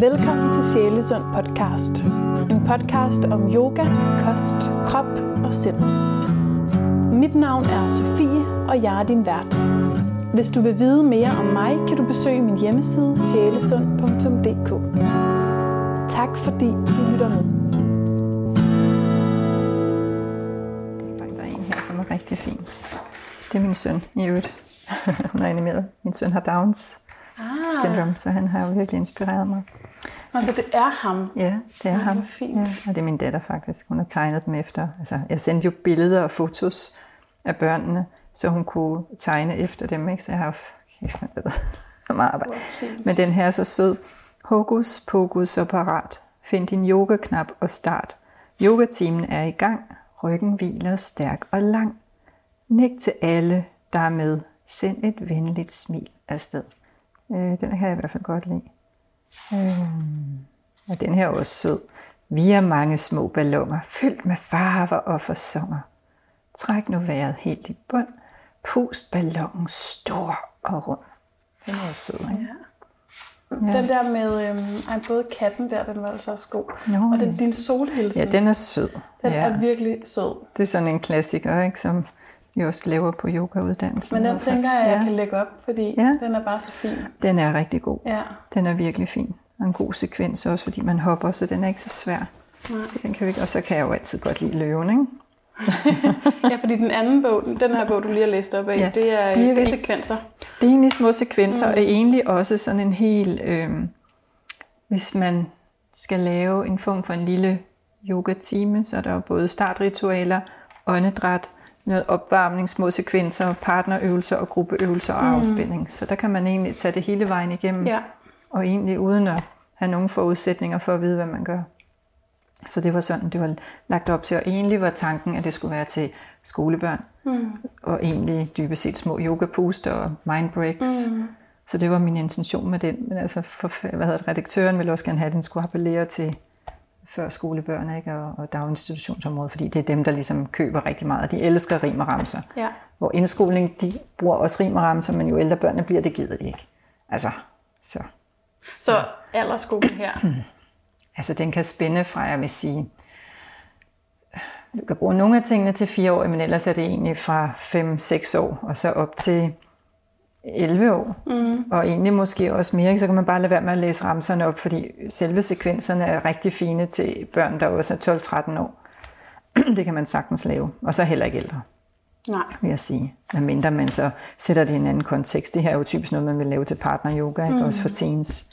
Velkommen til Sjælesund podcast. En podcast om yoga, kost, krop og sind. Mit navn er Sofie, og jeg er din vært. Hvis du vil vide mere om mig, kan du besøge min hjemmeside sjælesund.dk. Tak fordi du lytter med. Der er en her, som er rigtig fin. Det er min søn i øvrigt. Hun er animeret. Min søn har Downs Ah, syndrom, så han har virkelig inspireret mig. Altså det er ham. Ja, det er Ej, ham. hvor fint. Ja, og det er min datter faktisk. Hun har tegnet dem efter. Altså, jeg sendte jo billeder og fotos af børnene, så hun kunne tegne efter dem. Ikke? Så jeg har kæft, det meget arbejde. Men den her er så sød. Hokus pokus og parat. Find din yogaknap og start. Yogatimen er i gang. Ryggen hviler stærk og lang. Nik til alle, der er med. Send et venligt smil afsted. Øh, den kan jeg i hvert fald godt lide. Øh, og den her er også sød. Vi er mange små ballonger, fyldt med farver og fasonger. Træk nu vejret helt i bund. Pust ballonen stor og rund. Den er også sød, ikke? Ja. Den der med, øhm, ej, både katten der, den var altså også god. Nå, og den, din solhilsen, Ja, den er sød. den ja. er virkelig sød. Det er sådan en klassiker, ikke, som vi også laver på yogauddannelsen. Men den Hvorfor? tænker jeg, at jeg ja. kan lægge op, fordi Ja. den er bare så fin. Den er rigtig god. Ja. Den er virkelig fin. Og en god sekvens også, fordi man hopper, så den er ikke så svær. Nej. Så den kan vi, og så kan jeg jo altid godt lide løven, ikke? ja, fordi den anden bog, den her bog, du lige har læst op af, Ja. ja. det er, De er det er sekvenser. Det er egentlig små sekvenser, mm. og egentlig også sådan en hel... Øh, hvis man skal lave en form for en lille yoga-time, så er der jo både startritualer, åndedræt, noget opvarmning, små sekvenser, partnerøvelser og gruppeøvelser og afspænding. Så der kan man egentlig tage det hele vejen igennem, Ja. og egentlig uden at have nogen forudsætninger for at vide, hvad man gør. Så det var sådan, det var lagt op til, og egentlig var tanken, at det skulle være til skolebørn, Mm. og egentlig dybest set små yoga-puster og mind breaks. Mm. Så det var min intention med den. Men altså, for, hvad hedder det, redaktøren ville også gerne have, at den skulle appellere til før skolebørn ikke? Og, og daginstitutionsområdet, fordi det er dem, der ligesom køber rigtig meget, og de elsker rim og ramser. ja. Hvor indskoling, de bruger også rim og ramser, men jo ældre børnene bliver, det gider de ikke. Altså, så. Så alderskolen her. Altså, den kan spænde fra, jeg vil sige, du kan bruge nogle af tingene til fire år, men ellers er det egentlig fra 5-6 år, og så op til 11 år. Mm. Og egentlig måske også mere, ikke? så kan man bare lade være med at læse ramserne op, fordi selve sekvenserne er rigtig fine til børn, der også er 12-13 år. det kan man sagtens lave, og så heller ikke ældre, Nej. vil jeg sige. Hvad mindre man så sætter det i en anden kontekst. Det her er jo typisk noget, man vil lave til partner-yoga, ikke? Mm. også for teens.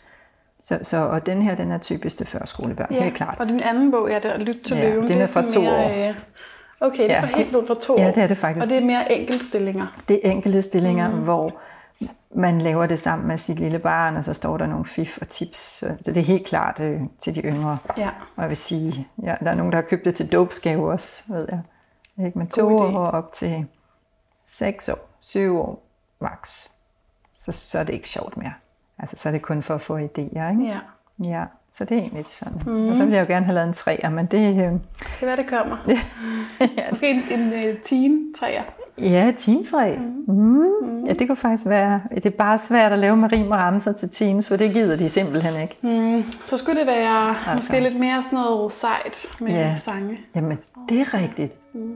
Så, så, og den her, den er typisk til førskolebørn, Ja. helt klart. Og din anden bog, ja, den er Lyt til Ja, løven. den det er fra to år. øh, Okay, det er Ja, helt ned fra to Ja, år. det er det faktisk. Og det er mere enkeltstillinger. Det er enkelte stillinger, mm. hvor man laver det sammen med sit lille barn, og så står der nogle fif og tips. Så det er helt klart øh, til de yngre. Ja. Og jeg vil sige, ja, der er nogen, der har købt det til dåbsgave også, ved jeg. Ikke? Men to idé. år op til 6 år, 7 år max. Så, så er det ikke sjovt mere. Altså, så er det kun for at få idéer, ikke? ja. Ja, så det er egentlig sådan. Mm. Og så ville jeg jo gerne have lavet en træer, men det... Øh, Det er, hvad det kommer. Måske en, en uh, teen træer. Ja, teentræ. Mm. Mm. Ja, det kunne faktisk være. Det er bare svært at lave med rim og ramser til teens, for det gider de simpelthen ikke. Mm, så skulle det være Altså. måske lidt mere sådan noget sejt med Ja. sange. Jamen, det er rigtigt. Emma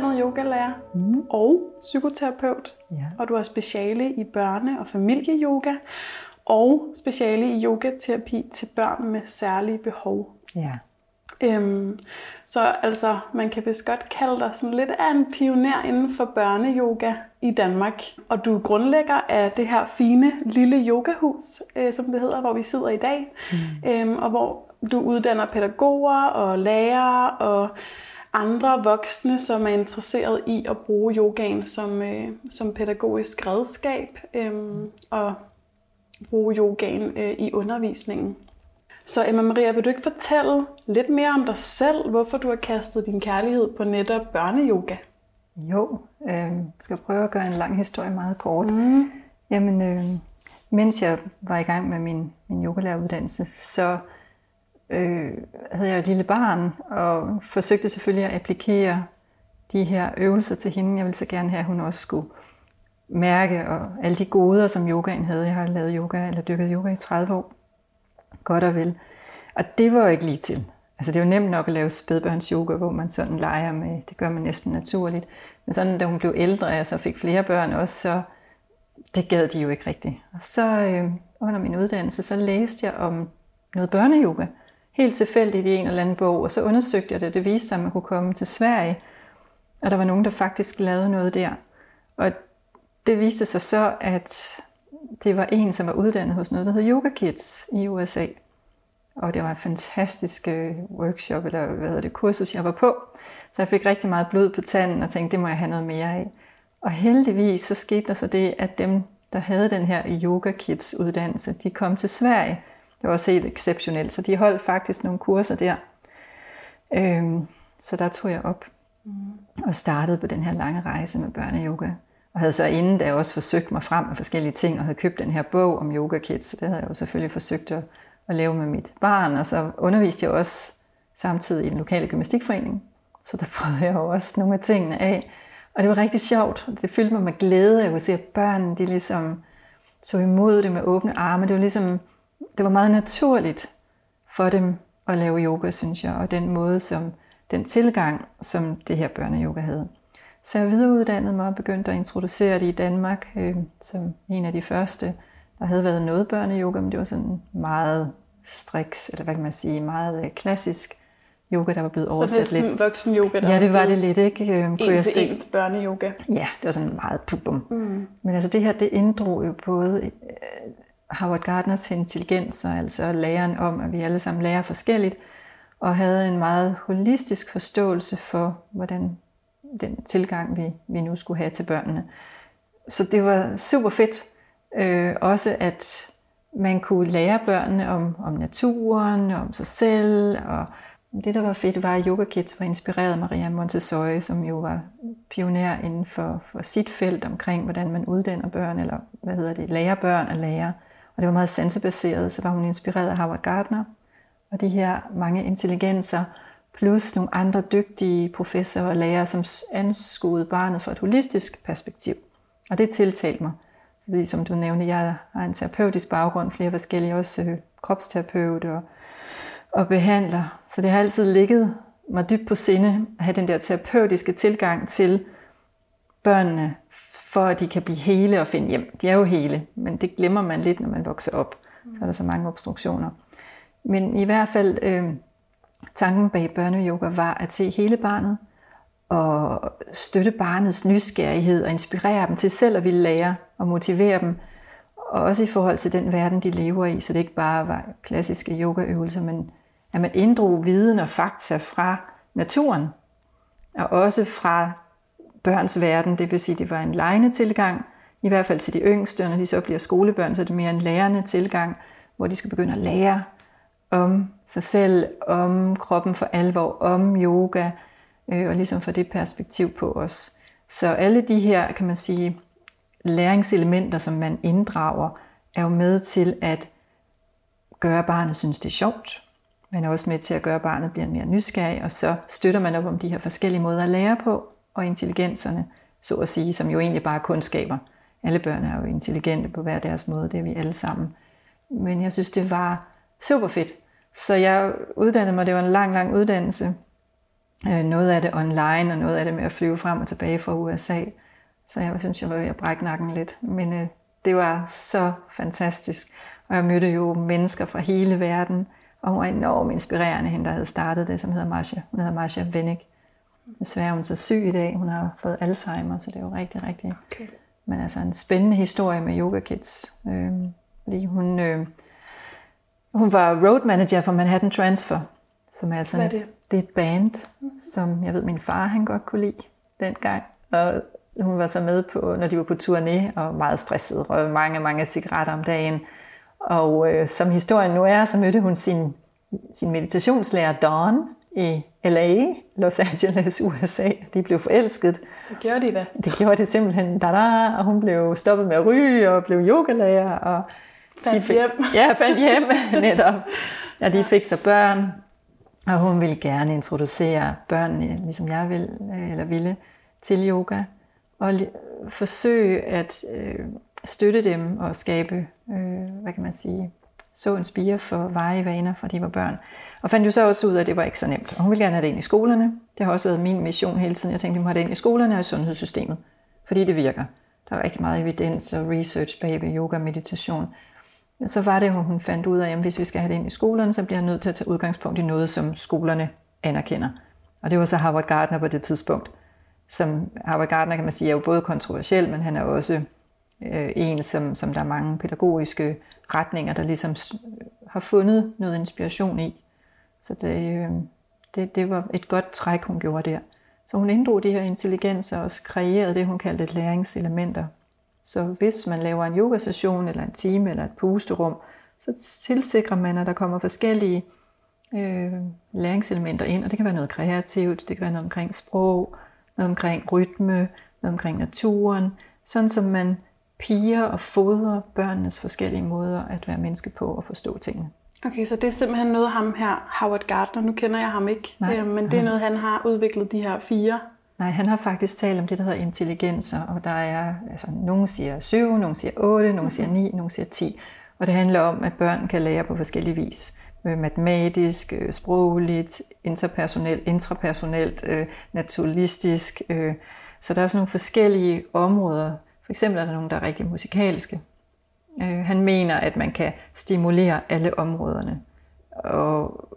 uddannet yogalærer Mm. og psykoterapeut, Ja. og du har speciale i børne- og familieyoga og speciale i yogaterapi til børn med særlige behov. Ja. Øhm, så altså, man kan vist godt kalde dig sådan lidt af en pioner inden for børneyoga i Danmark. Og du er grundlægger af det her fine lille yogahus, øh, som det hedder, hvor vi sidder i dag. Mm. Øhm, og hvor du uddanner pædagoger og lærere og andre voksne, som er interesseret i at bruge yogaen som, øh, som pædagogisk redskab øhm, og bruge yogaen øh, i undervisningen. Så Emma Maria, vil du ikke fortælle lidt mere om dig selv, hvorfor du har kastet din kærlighed på netop børneyoga? Jo, øh, skal prøve at gøre en lang historie meget kort. Mm. Jamen, øh, mens jeg var i gang med min, min yogalæreruddannelse, så øh, havde jeg et lille barn, og forsøgte selvfølgelig at applikere de her øvelser til hende. Jeg ville så gerne have, at hun også skulle mærke og alle de goder, som yogaen havde. Jeg har lavet yoga, eller dyrket yoga i 30 år. Godt og vel. Og det var jo ikke lige til. Altså det er jo nemt nok at lave spædbørns yoga, hvor man sådan leger med, det gør man næsten naturligt. Men sådan, da hun blev ældre, og jeg så fik flere børn også, så det gad de jo ikke rigtigt. Og så øh, under min uddannelse, så læste jeg om noget børneyoga. Helt tilfældigt i en eller anden bog, og så undersøgte jeg det. Det viste sig, at man kunne komme til Sverige, og der var nogen, der faktisk lavede noget der. Og det viste sig så, at det var en, som var uddannet hos noget, der hed Yoga Kids i USA. Og det var en fantastisk øh, workshop, eller hvad hedder det, kursus, jeg var på. Så jeg fik rigtig meget blod på tanden og tænkte, det må jeg have noget mere af. Og heldigvis så skete der så det, at dem, der havde den her Yoga Kids uddannelse, de kom til Sverige. Det var også helt exceptionelt, så de holdt faktisk nogle kurser der. Øhm, så der tog jeg op mm. og startede på den her lange rejse med børneyoga. Og havde så inden da også forsøgt mig frem med forskellige ting, og havde købt den her bog om yoga kids, så det havde jeg jo selvfølgelig forsøgt at, at lave med mit barn. Og så underviste jeg også samtidig i den lokale gymnastikforening. Så der prøvede jeg jo også nogle af tingene af. Og det var rigtig sjovt. Det fyldte mig med glæde. Jeg kunne se, at børnene de ligesom så imod det med åbne arme. Det var ligesom, det var meget naturligt for dem at lave yoga, synes jeg. Og den måde, som den tilgang, som det her børneyoga havde. Så jeg videreuddannede mig og begyndte at introducere det i Danmark øh, som en af de første. Der havde været noget børneyoga, men det var sådan meget striks, eller hvad kan man sige, meget øh, klassisk yoga, der var blevet oversat så lidt. voksen yoga, der Ja, det var det lidt, ikke? Øh, kunne en jeg til se. børneyoga. Ja, det var sådan meget pubum. Mm. Men altså det her, det inddrog jo både øh, Howard Gardners intelligens, og altså læren om, at vi alle sammen lærer forskelligt, og havde en meget holistisk forståelse for, hvordan den tilgang, vi, vi nu skulle have til børnene. Så det var super fedt. Øh, også at man kunne lære børnene om, om naturen, om sig selv. Og det, der var fedt, var, at Yoga Kids var inspireret af Maria Montessori, som jo var pioner inden for, for sit felt omkring, hvordan man uddanner børn, eller hvad hedder det, lærer børn at lære. Og det var meget sansebaseret, så var hun inspireret af Howard Gardner og de her mange intelligenser, plus nogle andre dygtige professorer og lærere, som anskuede barnet fra et holistisk perspektiv. Og det tiltalte mig. Fordi som du nævnte, jeg har en terapeutisk baggrund, flere forskellige, også øh, kropsterapeut og, og behandler. Så det har altid ligget mig dybt på sinde at have den der terapeutiske tilgang til børnene, for at de kan blive hele og finde hjem. De er jo hele, men det glemmer man lidt, når man vokser op. Så er der så mange obstruktioner. Men i hvert fald, øh, Tanken bag børneyoga var at se hele barnet og støtte barnets nysgerrighed og inspirere dem til selv at ville lære og motivere dem. Og også i forhold til den verden, de lever i, så det ikke bare var klassiske yogaøvelser, men at man inddrog viden og fakta fra naturen, og også fra børns verden, det vil sige, det var en lejende tilgang, i hvert fald til de yngste, og når de så bliver skolebørn, så er det mere en lærende tilgang, hvor de skal begynde at lære om sig selv, om kroppen for alvor, om yoga, øh, og ligesom få det perspektiv på os. Så alle de her, kan man sige, læringselementer, som man inddrager, er jo med til at gøre, barnet synes, det er sjovt. Man er også med til at gøre, at barnet bliver mere nysgerrig, og så støtter man op om de her forskellige måder at lære på, og intelligenserne, så at sige, som jo egentlig bare er kundskaber. Alle børn er jo intelligente på hver deres måde, det er vi alle sammen. Men jeg synes, det var super fedt. Så jeg uddannede mig, det var en lang, lang uddannelse. Øh, noget af det online, og noget af det med at flyve frem og tilbage fra USA. Så jeg synes, jeg var ved at brække nakken lidt. Men øh, det var så fantastisk. Og jeg mødte jo mennesker fra hele verden, og hun var enormt inspirerende, hende der havde startet det, som hedder Marcia. Hun hedder Marcia Wennig. Desværre er hun så syg i dag. Hun har fået Alzheimer, så det er jo rigtig, rigtig... Okay. Men altså en spændende historie med Yoga Kids. Øh, fordi hun... Øh, hun var road manager for Manhattan Transfer, som er sådan, Hvad er det? det er et band, som jeg ved, min far han godt kunne lide dengang. Og hun var så med på, når de var på turné, og meget stresset, og mange, mange cigaretter om dagen. Og øh, som historien nu er, så mødte hun sin, sin meditationslærer Dawn i LA, Los Angeles, USA. De blev forelsket. Det gjorde de da. Det gjorde de simpelthen. Da, da, og hun blev stoppet med at ryge og blev yogalærer. Og Fandt fik, hjem. Ja, fandt hjem netop. Ja, de fik så børn, og hun ville gerne introducere børnene, ligesom jeg vil, øh, eller ville, til yoga. Og forsøge at øh, støtte dem og skabe, øh, hvad kan man sige, så en spire for veje vaner, fra de var børn. Og fandt jo så også ud af, at det var ikke så nemt. Og hun ville gerne have det ind i skolerne. Det har også været min mission hele tiden. Jeg tænkte, at vi må have det ind i skolerne og i sundhedssystemet. Fordi det virker. Der er rigtig meget evidens og research bag ved yoga og meditation. Men så var det, hun fandt ud af, at hvis vi skal have det ind i skolerne, så bliver jeg nødt til at tage udgangspunkt i noget, som skolerne anerkender. Og det var så Harvard Gardner på det tidspunkt. Som Harvard Gardner kan man sige er jo både kontroversiel, men han er også øh, en, som, som der er mange pædagogiske retninger, der ligesom har fundet noget inspiration i. Så det, øh, det, det var et godt træk, hun gjorde der. Så hun inddrog de her intelligenser og også kreerede det, hun kaldte læringselementer. Så hvis man laver en yogasession eller en time eller et pusterum, så tilsikrer man, at der kommer forskellige øh, læringselementer ind, og det kan være noget kreativt, det kan være noget omkring sprog, noget omkring rytme, noget omkring naturen, sådan som man piger og fodrer børnenes forskellige måder at være menneske på og forstå tingene. Okay, så det er simpelthen noget ham her, Howard Gardner, nu kender jeg ham ikke, Nej. Øh, men det er noget, han har udviklet de her fire Nej, han har faktisk talt om det, der hedder intelligenser, og der er, altså, nogen siger 7, nogen siger 8, nogen siger 9, nogen siger 10. Og det handler om, at børn kan lære på forskellige vis. Øh, matematisk, øh, sprogligt, interpersonelt, intrapersonelt, øh, naturalistisk. Så der er sådan nogle forskellige områder. For eksempel er der nogle, der er rigtig musikalske. Øh, han mener, at man kan stimulere alle områderne. Og,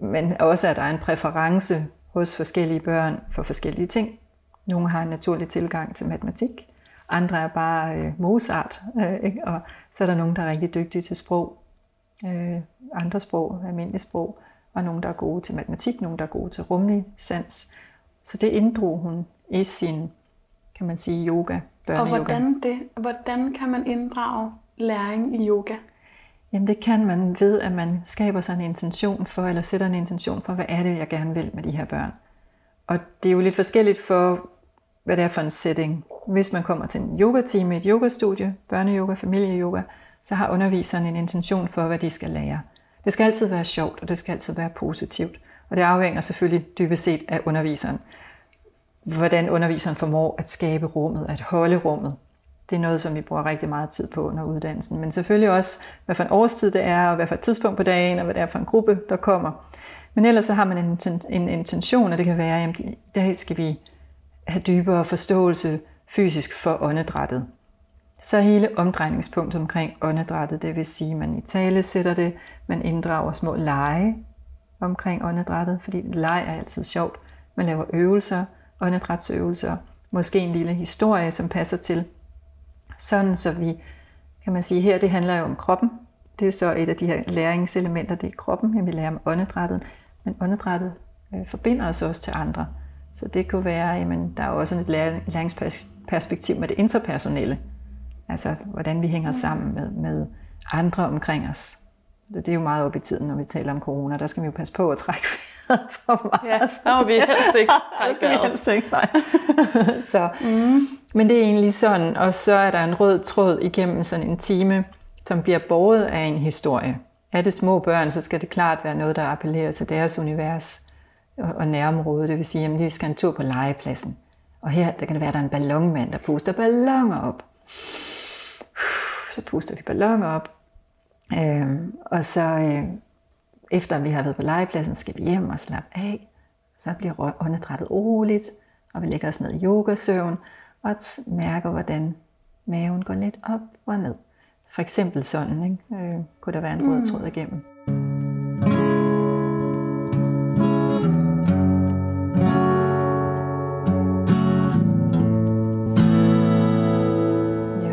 men også, at der er en præference hos forskellige børn for forskellige ting. Nogle har en naturlig tilgang til matematik, andre er bare øh, Mozart, øh, ikke? og så er der nogen, der er rigtig dygtige til sprog, øh, andre sprog, almindelige sprog, og nogen, der er gode til matematik, nogen, der er gode til rumlig sans. Så det inddrog hun i sin, kan man sige, yoga, børneyoga. Og hvordan, det, hvordan kan man inddrage læring i yoga? Jamen det kan man ved, at man skaber sig en intention for, eller sætter en intention for, hvad er det, jeg gerne vil med de her børn. Og det er jo lidt forskelligt for, hvad det er for en setting. Hvis man kommer til en yoga-team, et yogastudie, børneyoga, familieyoga, så har underviseren en intention for, hvad de skal lære. Det skal altid være sjovt, og det skal altid være positivt. Og det afhænger selvfølgelig dybest set af underviseren. Hvordan underviseren formår at skabe rummet, at holde rummet, det er noget, som vi bruger rigtig meget tid på under uddannelsen. Men selvfølgelig også, hvad for en årstid det er, og hvad for et tidspunkt på dagen, og hvad det er for en gruppe, der kommer. Men ellers så har man en, en intention, og det kan være, at i dag skal vi have dybere forståelse fysisk for åndedrættet. Så hele omdrejningspunktet omkring åndedrættet, det vil sige, at man i tale sætter det, man inddrager små lege omkring åndedrættet, fordi leg er altid sjovt. Man laver øvelser, åndedrætsøvelser, måske en lille historie, som passer til sådan så vi, kan man sige, her det handler jo om kroppen. Det er så et af de her læringselementer, det er kroppen, vi lærer om åndedrættet. Men åndedrættet øh, forbinder os også til andre. Så det kunne være, jamen, der er også et læringsperspektiv med det interpersonelle. Altså, hvordan vi hænger sammen med, med andre omkring os. Det er jo meget op i tiden, når vi taler om corona. Der skal vi jo passe på at trække for meget. Ja, der må vi helst ikke trække vejret. helst ikke, nej. så, mm. Men det er egentlig sådan, og så er der en rød tråd igennem sådan en time, som bliver borget af en historie. Er det små børn, så skal det klart være noget, der appellerer til deres univers og nærområde. Det vil sige, at vi skal en tur på legepladsen. Og her der kan det være, at der er en ballonmand, der puster ballonger op. Så puster vi ballonger op. Øhm, og så øh, efter vi har været på legepladsen, skal vi hjem og slappe af. Så bliver åndedrættet roligt, og vi lægger os ned i yogasøvn, og mærker, hvordan maven går lidt op og ned. For eksempel sådan, ikke? Øh, kunne der være en rød mm. tråd igennem.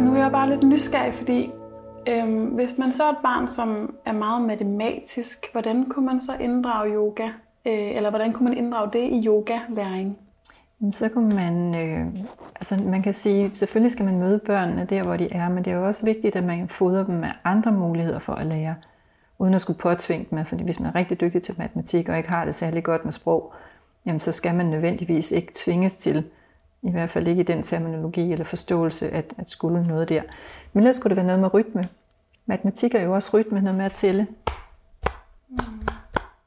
Nu er jeg bare lidt nysgerrig, fordi øhm, hvis man så er et barn, som er meget matematisk, hvordan kunne man så inddrage yoga? Øh, eller hvordan kunne man inddrage det i yoga-læring? Så kan man, øh, altså man kan sige, selvfølgelig skal man møde børnene der, hvor de er, men det er jo også vigtigt, at man fodrer dem med andre muligheder for at lære, uden at skulle påtvinge dem, fordi hvis man er rigtig dygtig til matematik og ikke har det særlig godt med sprog, jamen så skal man nødvendigvis ikke tvinges til, i hvert fald ikke i den terminologi eller forståelse, at, at skulle noget der. Men ellers skulle det være noget med rytme. Matematik er jo også rytme, noget med at tælle. Mm.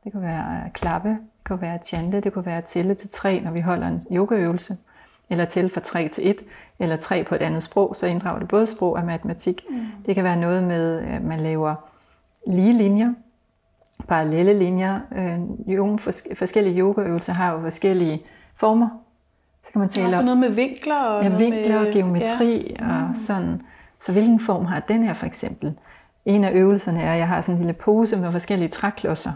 Det kunne være at klappe, det kunne være at chante, det kunne være at tælle til tre, når vi holder en yogaøvelse. Eller tælle fra 3 til 1, eller 3 på et andet sprog, så inddrager det både sprog og matematik. Mm. Det kan være noget med, at man laver lige linjer, parallelle linjer. Øh, forskellige yogaøvelser har jo forskellige former. Så kan man tale ja, noget med vinkler og ja, vinkler og geometri ja. og mm. sådan. Så hvilken form har den her for eksempel? En af øvelserne er, at jeg har sådan en lille pose med forskellige træklodser.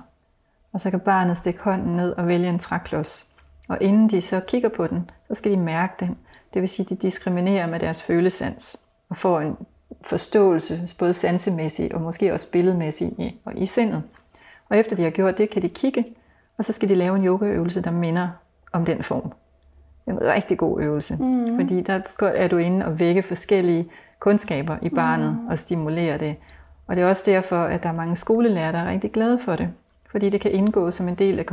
Og så kan barnet stikke hånden ned og vælge en træklods. Og inden de så kigger på den, så skal de mærke den. Det vil sige, at de diskriminerer med deres følesans og får en forståelse, både sansemæssigt og måske også billedmæssigt i, og i sindet. Og efter de har gjort det, kan de kigge, og så skal de lave en yogaøvelse, der minder om den form. En rigtig god øvelse, mm. fordi der er du inde og vække forskellige kundskaber i barnet mm. og stimulere det. Og det er også derfor, at der er mange skolelærer, der er rigtig glade for det, fordi det kan indgå som en del af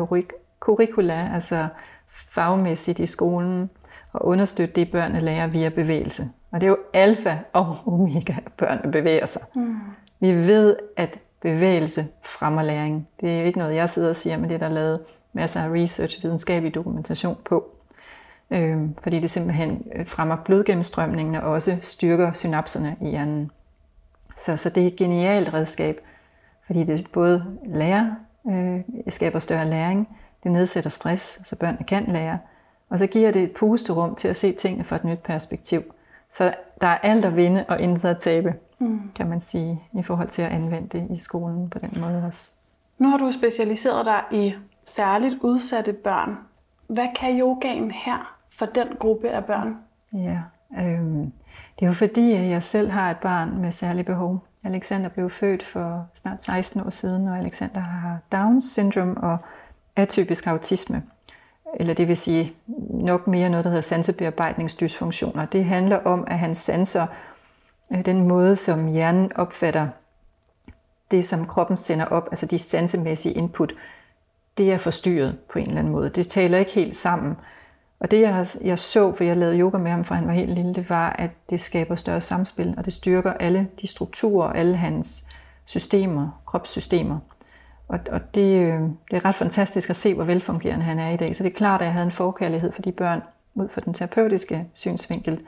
curricula, altså fagmæssigt i skolen, og understøtte det, børnene lærer via bevægelse. Og det er jo alfa og omega, at børnene bevæger sig. Mm. Vi ved, at bevægelse fremmer læring. Det er jo ikke noget, jeg sidder og siger, men det er der lavet masser af research, videnskabelig dokumentation på. Øhm, fordi det simpelthen øh, fremmer blodgennemstrømningen og også styrker synapserne i hjernen. Så, så det er et genialt redskab, fordi det både lærer, øh, skaber større læring, det nedsætter stress, så børnene kan lære, og så giver det et pusterum til at se tingene fra et nyt perspektiv. Så der er alt at vinde og intet at tabe, mm. kan man sige, i forhold til at anvende det i skolen på den måde også. Nu har du specialiseret dig i særligt udsatte børn. Hvad kan yogaen her for den gruppe af børn? Ja, øh, det er jo fordi, at jeg selv har et barn med særlige behov. Alexander blev født for snart 16 år siden, og Alexander har Downs syndrom og atypisk autisme eller det vil sige nok mere noget, der hedder sansebearbejdningsdysfunktioner. Det handler om, at han sanser øh, den måde, som hjernen opfatter det, som kroppen sender op, altså de sansemæssige input, det er forstyrret på en eller anden måde. Det taler ikke helt sammen. Og det, jeg, jeg så, for jeg lavede yoga med ham, fra han var helt lille, det var, at det skaber større samspil, og det styrker alle de strukturer, alle hans systemer, kropssystemer. Og, og det, øh, det er ret fantastisk at se, hvor velfungerende han er i dag. Så det er klart, at jeg havde en forkærlighed for de børn ud fra den terapeutiske synsvinkel.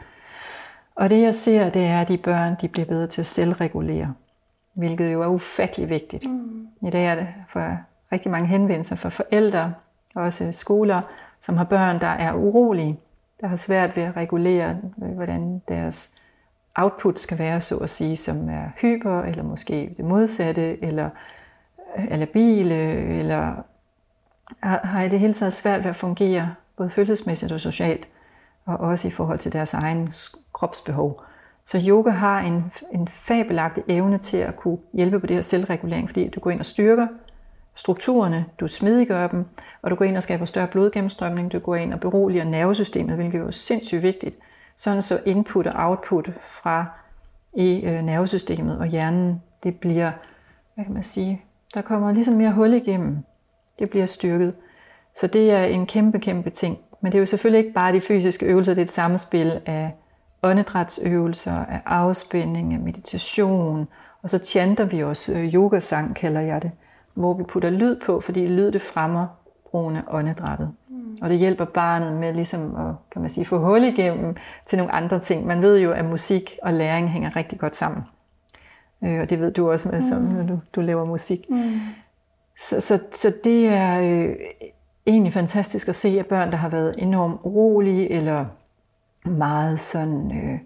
Og det jeg ser, det er, at de børn de bliver bedre til at selvregulere, hvilket jo er ufattelig vigtigt. Mm. I dag er det for rigtig mange henvendelser for forældre, og også skoler, som har børn, der er urolige, der har svært ved at regulere, øh, hvordan deres output skal være, så at sige, som er hyper, eller måske det modsatte, eller øh, er labile, øh, eller har, har i det hele taget svært ved at fungere, både følelsesmæssigt og socialt, og også i forhold til deres egen kropsbehov. Så yoga har en, en fabelagtig evne til at kunne hjælpe på det her selvregulering, fordi du går ind og styrker strukturerne, du smidiggør dem, og du går ind og skaber større blodgennemstrømning, du går ind og beroliger nervesystemet, hvilket er jo sindssygt vigtigt, sådan så input og output fra i øh, nervesystemet og hjernen, det bliver, hvad kan man sige, der kommer ligesom mere hul igennem. Det bliver styrket. Så det er en kæmpe, kæmpe ting. Men det er jo selvfølgelig ikke bare de fysiske øvelser, det er et samspil af åndedrætsøvelser, af afspænding, af meditation, og så chanter vi også øh, yogasang, kalder jeg det, hvor vi putter lyd på, fordi lyd det fremmer brugen af åndedrættet. Mm. Og det hjælper barnet med ligesom at kan man sige, få hul igennem til nogle andre ting. Man ved jo, at musik og læring hænger rigtig godt sammen. Øh, og det ved du også med, som, mm. når du, du laver musik. Mm. Så, så, så det er øh, egentlig fantastisk at se, at børn, der har været enormt urolige, eller meget sådan, øh,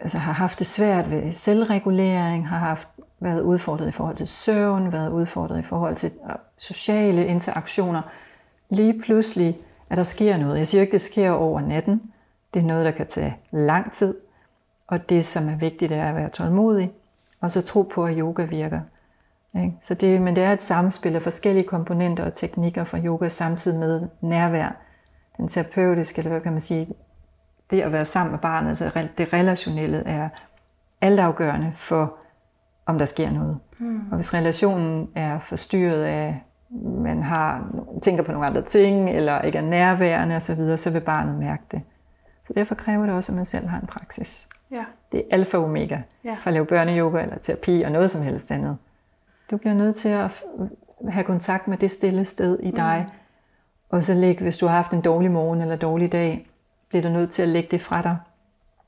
altså har haft det svært ved selvregulering, har haft været udfordret i forhold til søvn, været udfordret i forhold til øh, sociale interaktioner. Lige pludselig, at der sker noget. Jeg siger ikke, det sker over natten. Det er noget, der kan tage lang tid. Og det, som er vigtigt, er at være tålmodig og så tro på, at yoga virker. Ikke? Så det, men det er et samspil af forskellige komponenter og teknikker fra yoga, samtidig med nærvær. Den terapeutiske, eller hvad kan man sige, det at være sammen med barnet, altså det relationelle er altafgørende for, om der sker noget. Mm. Og hvis relationen er forstyrret af, man har, tænker på nogle andre ting, eller ikke er nærværende osv., så, videre, så vil barnet mærke det. Så derfor kræver det også, at man selv har en praksis. Ja. Det er alfa og omega Ja. for at lave børneyoga eller terapi og noget som helst andet. Du bliver nødt til at have kontakt med det stille sted i dig. Mm. Og så læg, hvis du har haft en dårlig morgen eller dårlig dag, bliver du nødt til at lægge det fra dig.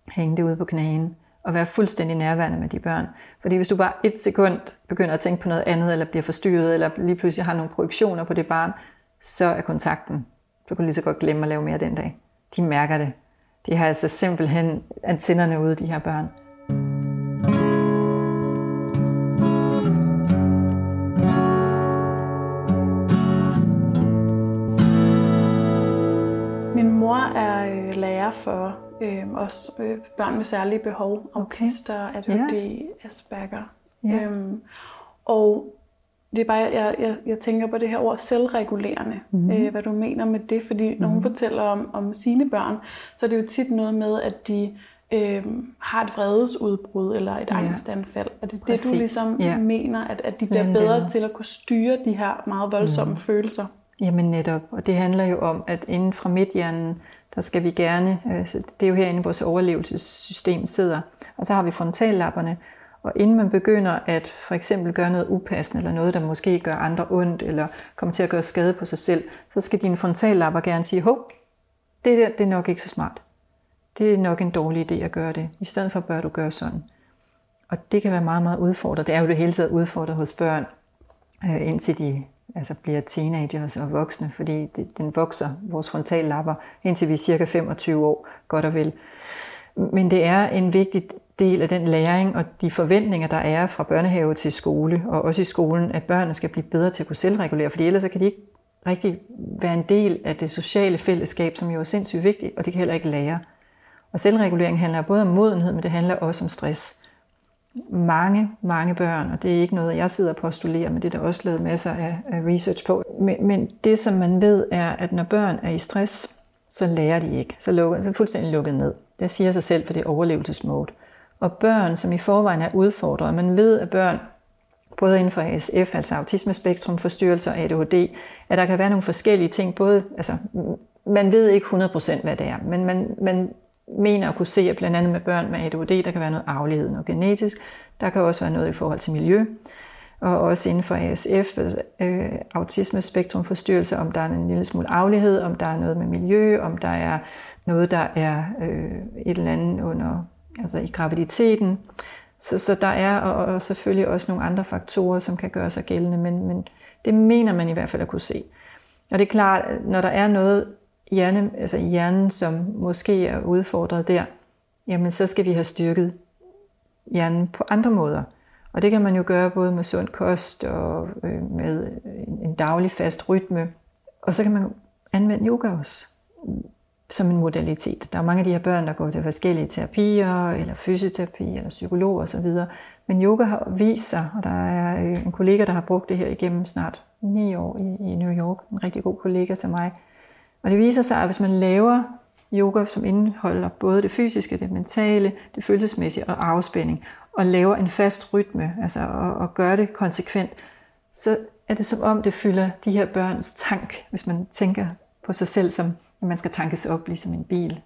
Hænge det ude på knæen at være fuldstændig nærværende med de børn. Fordi hvis du bare et sekund begynder at tænke på noget andet, eller bliver forstyrret, eller lige pludselig har nogle projektioner på det barn, så er kontakten. Du kan lige så godt glemme at lave mere den dag. De mærker det. De har altså simpelthen antennerne ude, de her børn. Min mor er øh, lærer for øh, også øh, børn med særlige behov, autister, ADHD, Asperger. Ja. Øhm, og det er bare, jeg, jeg, jeg tænker på det her ord selvregulerende, mm-hmm. øh, hvad du mener med det, fordi når hun fortæller om, om sine børn, så er det jo tit noget med, at de øh, har et vredesudbrud eller et Ja. angstanfald. Er det det, Præcis. du ligesom Ja. mener, at, at de bliver Blandt bedre til at kunne styre de her meget voldsomme mm. følelser? Jamen netop, og det handler jo om, at inden fra midthjernen, der skal vi gerne, øh, så det er jo herinde, vores overlevelsessystem sidder, og så har vi frontallapperne, og inden man begynder at for eksempel gøre noget upassende, eller noget, der måske gør andre ondt, eller kommer til at gøre skade på sig selv, så skal dine frontallapper gerne sige, hov, det der, det er nok ikke så smart. Det er nok en dårlig idé at gøre det. I stedet for bør du gøre sådan. Og det kan være meget, meget udfordret. Det er jo det hele taget udfordret hos børn, øh, indtil de altså bliver teenagers og voksne, fordi det, den vokser, vores frontallapper, indtil vi er cirka 25 år, godt og vel. Men det er en vigtig del af den læring og de forventninger, der er fra børnehave til skole, og også i skolen, at børnene skal blive bedre til at kunne selvregulere, fordi ellers så kan de ikke rigtig være en del af det sociale fællesskab, som jo er sindssygt vigtigt, og det kan heller ikke lære. Og selvregulering handler både om modenhed, men det handler også om stress mange, mange børn, og det er ikke noget, jeg sidder og postulerer, men det er der også lavet masser af, research på. Men, men det, som man ved, er, at når børn er i stress, så lærer de ikke. Så, lukker, så er fuldstændig lukket ned. Det siger sig selv, for det er overlevelsesmode. Og børn, som i forvejen er udfordret, man ved, at børn, både inden for ASF, altså autismespektrum, forstyrrelser og ADHD, at der kan være nogle forskellige ting, både, altså, man ved ikke 100% hvad det er, men man, man mener at kunne se, at blandt andet med børn med ADHD, der kan være noget aflighed, noget genetisk. Der kan også være noget i forhold til miljø. Og også inden for ASF, øh, autismespektrumforstyrrelse, om der er en lille smule aflighed, om der er noget med miljø, om der er noget, der er øh, et eller andet under, altså i graviditeten. Så, så der er og, og selvfølgelig også nogle andre faktorer, som kan gøre sig gældende, men, men det mener man i hvert fald at kunne se. Og det er klart, når der er noget hjerne, altså hjernen, som måske er udfordret der, jamen så skal vi have styrket hjernen på andre måder. Og det kan man jo gøre både med sund kost og øh, med en daglig fast rytme. Og så kan man anvende yoga også som en modalitet. Der er mange af de her børn, der går til forskellige terapier, eller fysioterapi, eller psykolog osv. Men yoga har vist sig, og der er øh, en kollega, der har brugt det her igennem snart ni år i New York, en rigtig god kollega til mig. Og det viser sig, at hvis man laver yoga, som indeholder både det fysiske, det mentale, det følelsesmæssige og afspænding, og laver en fast rytme, altså og, og gør det konsekvent, så er det som om, det fylder de her børns tank, hvis man tænker på sig selv som, at man skal tankes op, ligesom en bil.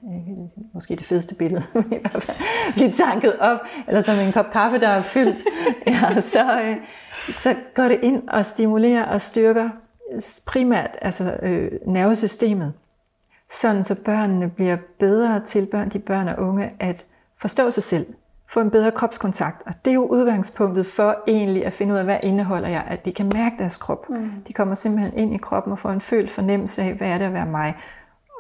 Måske det fedeste billede, i hvert fald. Blive tanket op, eller som en kop kaffe, der er fyldt. Ja, så, øh, så går det ind og stimulerer og styrker primært altså, øh, nervesystemet, sådan så børnene bliver bedre til, børn, de børn og unge, at forstå sig selv, få en bedre kropskontakt. Og det er jo udgangspunktet for egentlig at finde ud af, hvad indeholder jeg, at de kan mærke deres krop. Mm. De kommer simpelthen ind i kroppen og får en følt fornemmelse af, hvad er det at være mig.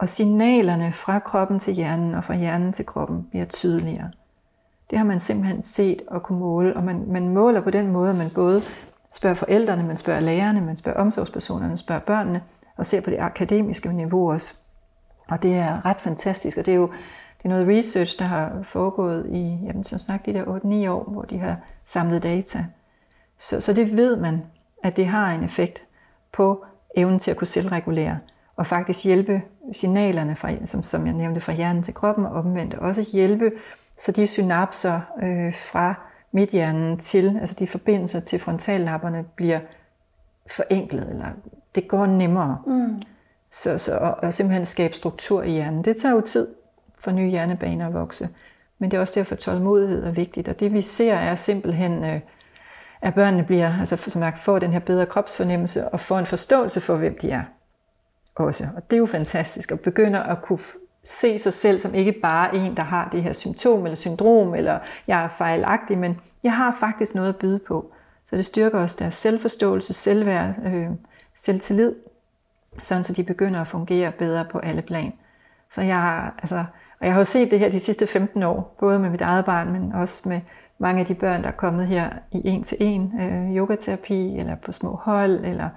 Og signalerne fra kroppen til hjernen og fra hjernen til kroppen bliver tydeligere. Det har man simpelthen set og kunne måle, og man, man måler på den måde, at man både spørger forældrene, man spørger lærerne, man spørger omsorgspersonerne, man spørger børnene, og ser på det akademiske niveau også. Og det er ret fantastisk, og det er jo det er noget research, der har foregået i, jamen, som sagt, de der 8-9 år, hvor de har samlet data. Så, så det ved man, at det har en effekt på evnen til at kunne selvregulere, og faktisk hjælpe signalerne, fra, som, som jeg nævnte, fra hjernen til kroppen, og omvendt også hjælpe, så de synapser øh, fra midthjernen til, altså de forbindelser til frontallapperne, bliver forenklet, eller det går nemmere. Mm. Så, så, og, og simpelthen skabe struktur i hjernen. Det tager jo tid for nye hjernebaner at vokse. Men det er også derfor, tålmodighed er vigtigt. Og det vi ser er simpelthen, øh, at børnene bliver, altså som sagt, får den her bedre kropsfornemmelse og får en forståelse for, hvem de er også. Og det er jo fantastisk at begynde at kunne se sig selv som ikke bare en, der har det her symptom eller syndrom, eller jeg er fejlagtig, men jeg har faktisk noget at byde på. Så det styrker også deres selvforståelse, selvværd, øh, selvtillid, sådan så de begynder at fungere bedre på alle plan. Så jeg har, altså, og jeg har jo set det her de sidste 15 år, både med mit eget barn, men også med mange af de børn, der er kommet her i en til en øh, yogaterapi, eller på små hold, eller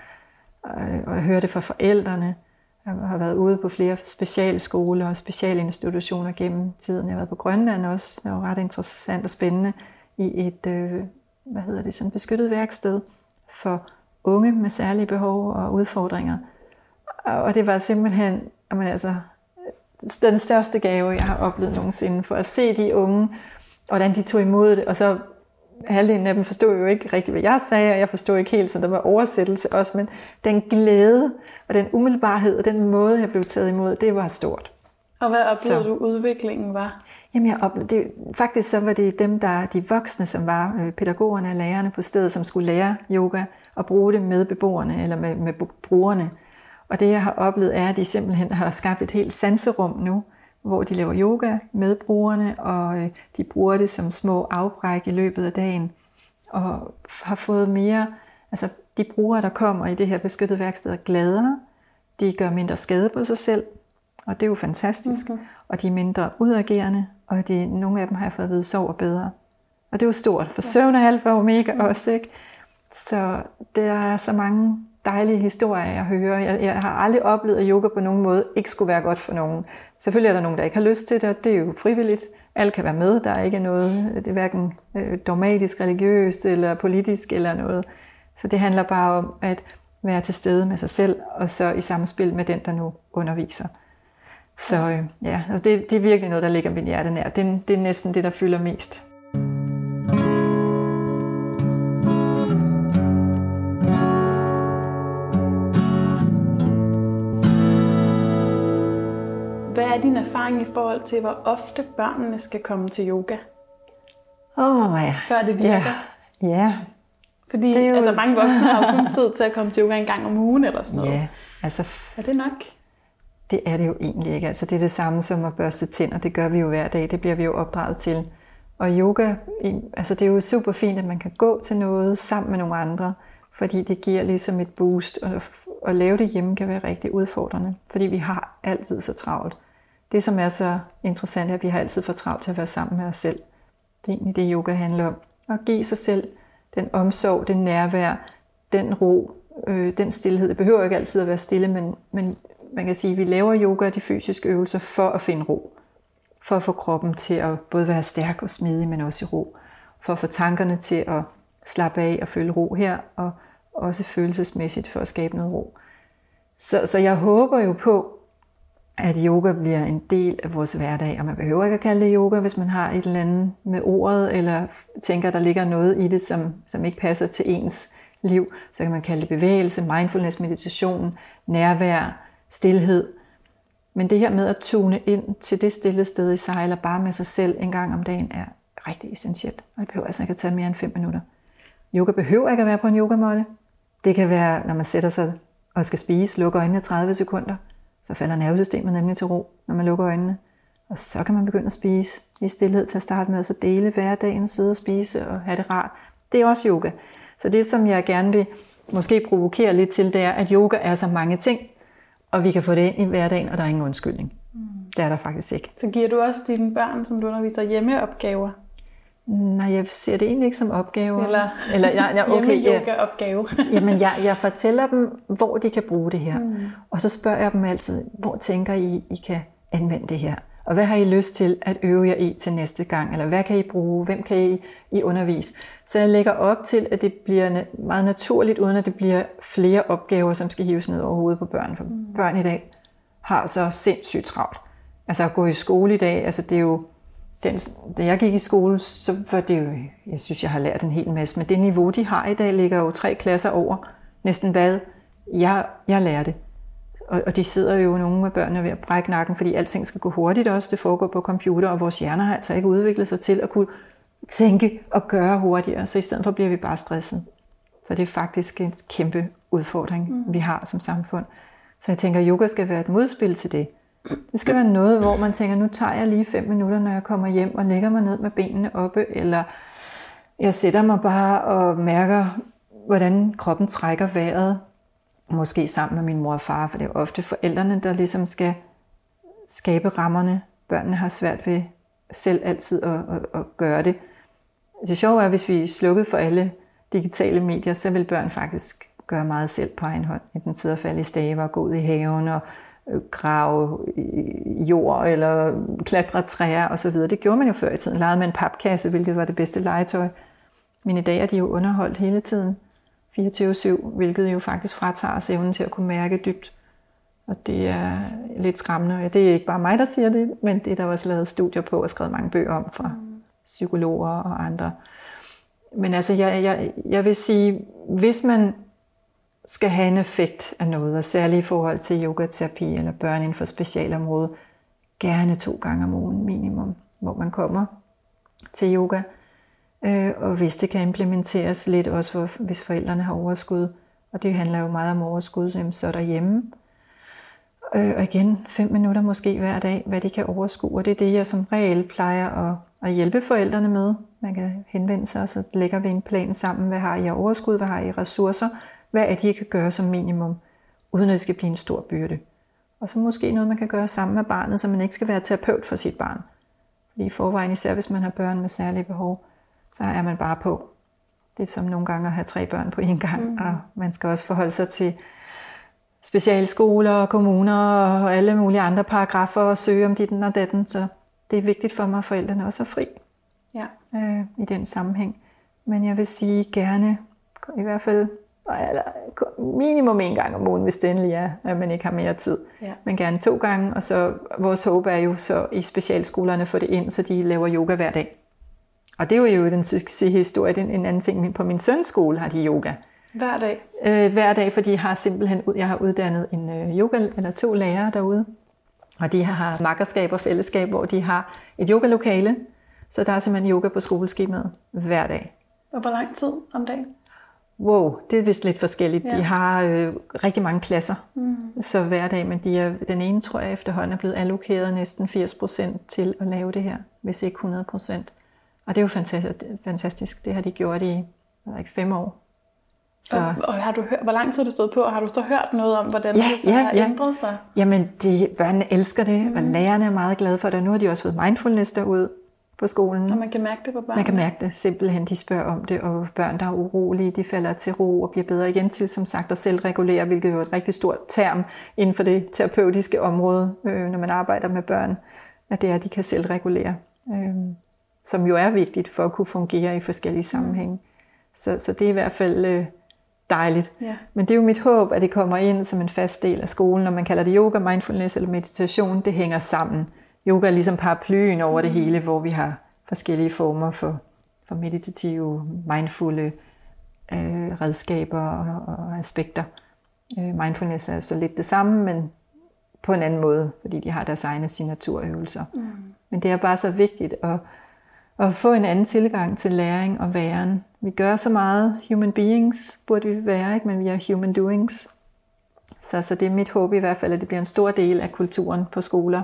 øh, og jeg hører det fra forældrene. Jeg har været ude på flere specialskoler og specialinstitutioner gennem tiden. Jeg har været på Grønland også. Det var ret interessant og spændende i et øh, hvad hedder det, sådan beskyttet værksted for unge med særlige behov og udfordringer. Og det var simpelthen jamen altså, den største gave, jeg har oplevet nogensinde, for at se de unge, hvordan de tog imod det, og så halvdelen af dem forstod jo ikke rigtigt, hvad jeg sagde, og jeg forstod ikke helt, så der var oversættelse også, men den glæde og den umiddelbarhed og den måde, jeg blev taget imod, det var stort. Og hvad oplevede så. du udviklingen var? Jamen, jeg oplevede, det, faktisk så var det dem, der de voksne, som var øh, pædagogerne og lærerne på stedet, som skulle lære yoga og bruge det med beboerne eller med, med brugerne. Og det, jeg har oplevet, er, at de simpelthen har skabt et helt sanserum nu, hvor de laver yoga med brugerne, og øh, de bruger det som små afbræk i løbet af dagen, og har fået mere, altså de brugere, der kommer i det her beskyttede værksted, er gladere, de gør mindre skade på sig selv, og det er jo fantastisk, okay. og de er mindre udagerende, og de, nogle af dem har jeg fået at vide, sover bedre. Og det er jo stort, for søvn er alfa og omega mm. også, ikke? Så der er så mange dejlige historier, jeg hører. Jeg, jeg har aldrig oplevet, at yoga på nogen måde ikke skulle være godt for nogen. Selvfølgelig er der nogen, der ikke har lyst til det, og det er jo frivilligt. Alle kan være med. Der er ikke noget, det er hverken øh, dogmatisk, religiøst eller politisk eller noget. Så det handler bare om at være til stede med sig selv, og så i samspil med den, der nu underviser. Så øh, ja, altså det, det er virkelig noget, der ligger mit hjerte nær. Det, det er næsten det, der fylder mest. Erfaring i forhold til, hvor ofte børnene skal komme til yoga? Åh oh, ja. Før det virker? Ja. ja. Fordi det er jo... altså, mange voksne har jo kun tid til at komme til yoga en gang om ugen eller sådan noget. Ja, altså... Er det nok? Det er det jo egentlig ikke. Altså det er det samme som at børste tænder. Det gør vi jo hver dag. Det bliver vi jo opdraget til. Og yoga, altså det er jo super fint, at man kan gå til noget sammen med nogle andre, fordi det giver ligesom et boost. Og at lave det hjemme kan være rigtig udfordrende, fordi vi har altid så travlt. Det, som er så interessant, er, at vi har altid for travlt til at være sammen med os selv. Det er egentlig det, yoga handler om. At give sig selv den omsorg, den nærvær, den ro, øh, den stillhed. Det behøver ikke altid at være stille, men, men man kan sige, at vi laver yoga og de fysiske øvelser for at finde ro. For at få kroppen til at både være stærk og smidig, men også i ro. For at få tankerne til at slappe af og føle ro her, og også følelsesmæssigt for at skabe noget ro. Så, så jeg håber jo på, at yoga bliver en del af vores hverdag, og man behøver ikke at kalde det yoga, hvis man har et eller andet med ordet, eller tænker, der ligger noget i det, som, som ikke passer til ens liv. Så kan man kalde det bevægelse, mindfulness, meditation, nærvær, stillhed. Men det her med at tune ind til det stille sted i sig, eller bare med sig selv en gang om dagen, er rigtig essentielt. Og det behøver altså ikke at tage mere end 5 minutter. Yoga behøver ikke at være på en yogamåtte. Det kan være, når man sætter sig og skal spise, lukker øjnene 30 sekunder, så falder nervesystemet nemlig til ro, når man lukker øjnene. Og så kan man begynde at spise i stillhed til at starte med, og så dele hverdagen, sidde og spise og have det rart. Det er også yoga. Så det, som jeg gerne vil måske provokere lidt til, det er, at yoga er så mange ting, og vi kan få det ind i hverdagen, og der er ingen undskyldning. Mm. Det er der faktisk ikke. Så giver du også dine børn, som du underviser, hjemmeopgaver? Nej, jeg ser det egentlig ikke som opgaver. Eller, Eller ja, ja, okay, hjemme-yoga-opgave. Ja. Jamen, jeg, jeg fortæller dem, hvor de kan bruge det her. Mm. Og så spørger jeg dem altid, hvor tænker I, I kan anvende det her? Og hvad har I lyst til at øve jer i til næste gang? Eller hvad kan I bruge? Hvem kan I, I undervise? Så jeg lægger op til, at det bliver meget naturligt, uden at det bliver flere opgaver, som skal hives ned over hovedet på børn. For mm. børn i dag har så sindssygt travlt. Altså at gå i skole i dag, altså det er jo den, da jeg gik i skole, så var det jo, jeg synes, jeg har lært en hel masse, men det niveau, de har i dag, ligger jo tre klasser over næsten hvad jeg, jeg lærte. og, og de sidder jo nogle af børnene ved at brække nakken, fordi alting skal gå hurtigt også. Det foregår på computer, og vores hjerner har altså ikke udviklet sig til at kunne tænke og gøre hurtigere. Så i stedet for bliver vi bare stresset. Så det er faktisk en kæmpe udfordring, mm. vi har som samfund. Så jeg tænker, at yoga skal være et modspil til det. Det skal være noget, hvor man tænker, nu tager jeg lige fem minutter, når jeg kommer hjem og lægger mig ned med benene oppe, eller jeg sætter mig bare og mærker, hvordan kroppen trækker vejret, måske sammen med min mor og far, for det er ofte forældrene, der ligesom skal skabe rammerne. Børnene har svært ved selv altid at, at, at gøre det. Det sjove er, at hvis vi slukkede for alle digitale medier, så vil børn faktisk gøre meget selv på egen hånd. Enten sidde og falde i staver, gå ud i haven og grave jord eller klatre træer osv. Det gjorde man jo før i tiden. Legede med en papkasse, hvilket var det bedste legetøj. Men i dag er de jo underholdt hele tiden. 24-7, hvilket jo faktisk fratager os evnen til at kunne mærke dybt. Og det er lidt skræmmende. Det er ikke bare mig, der siger det, men det er der også lavet studier på og skrevet mange bøger om fra psykologer og andre. Men altså, jeg, jeg, jeg vil sige, hvis man skal have en effekt af noget, og særligt i forhold til yogaterapi eller børn inden for specialområde, gerne to gange om ugen minimum, hvor man kommer til yoga. Øh, og hvis det kan implementeres lidt også, for, hvis forældrene har overskud, og det handler jo meget om overskud, så derhjemme. Øh, og igen, fem minutter måske hver dag, hvad de kan overskue, og det er det, jeg som regel plejer at, at hjælpe forældrene med. Man kan henvende sig, og så lægger vi en plan sammen, hvad har I overskud, hvad har I ressourcer, hvad er det, I kan gøre som minimum, uden at det skal blive en stor byrde. Og så måske noget, man kan gøre sammen med barnet, så man ikke skal være terapeut for sit barn. Fordi i forvejen, især hvis man har børn med særlige behov, så er man bare på. Det er som nogle gange at have tre børn på en gang, mm. og man skal også forholde sig til specialskoler, kommuner og alle mulige andre paragrafer og søge om dit og datten, så det er vigtigt for mig, at forældrene også er fri ja. øh, i den sammenhæng. Men jeg vil sige gerne, i hvert fald eller minimum en gang om ugen, hvis det endelig er, at man ikke har mere tid. Ja. Men gerne to gange, og så vores håb er jo så i specialskolerne få det ind, så de laver yoga hver dag. Og det er jo den succeshistorie. En, en anden ting, på min søns skole har de yoga. Hver dag? Øh, hver dag, fordi jeg har simpelthen, jeg har uddannet en øh, yoga, eller to lærere derude. Og de har makkerskab og fællesskab, hvor de har et yogalokale. Så der er simpelthen yoga på skoleskemaet hver dag. Og hvor lang tid om dagen? Wow, det er vist lidt forskelligt. Ja. De har øh, rigtig mange klasser, mm. så hver dag, men de er, den ene tror jeg efterhånden er blevet allokeret næsten 80% til at lave det her, hvis ikke 100%. Og det er jo fantastisk. fantastisk. Det har de gjort i ikke, fem år. Så. Og, og har du hørt, hvor lang tid har du stået på, og har du så hørt noget om, hvordan ja, det så ja, har ja. ændret sig? Jamen, de, børnene elsker det, mm. og lærerne er meget glade for det, og nu har de også fået mindfulness derude på skolen. Og man kan mærke det på børnene? Man kan mærke det simpelthen. De spørger om det, og børn, der er urolige, de falder til ro og bliver bedre igen til, som sagt, at selvregulere, hvilket jo er et rigtig stort term inden for det terapeutiske område, øh, når man arbejder med børn, at det er, at de kan selvregulere. Øh, som jo er vigtigt for at kunne fungere i forskellige sammenhænge. Mm. Så, så det er i hvert fald øh, dejligt. Ja. Men det er jo mit håb, at det kommer ind som en fast del af skolen, når man kalder det yoga, mindfulness eller meditation, det hænger sammen. Yoga er ligesom paraplyen over det mm. hele, hvor vi har forskellige former for, for meditative, mindfulde øh, redskaber og, og aspekter. Øh, mindfulness er så lidt det samme, men på en anden måde, fordi de har deres egne signaturøvelser. Mm. Men det er bare så vigtigt at, at få en anden tilgang til læring og væren. Vi gør så meget human beings, burde vi være, ikke? men vi er human doings. Så, så det er mit håb i hvert fald, at det bliver en stor del af kulturen på skoler,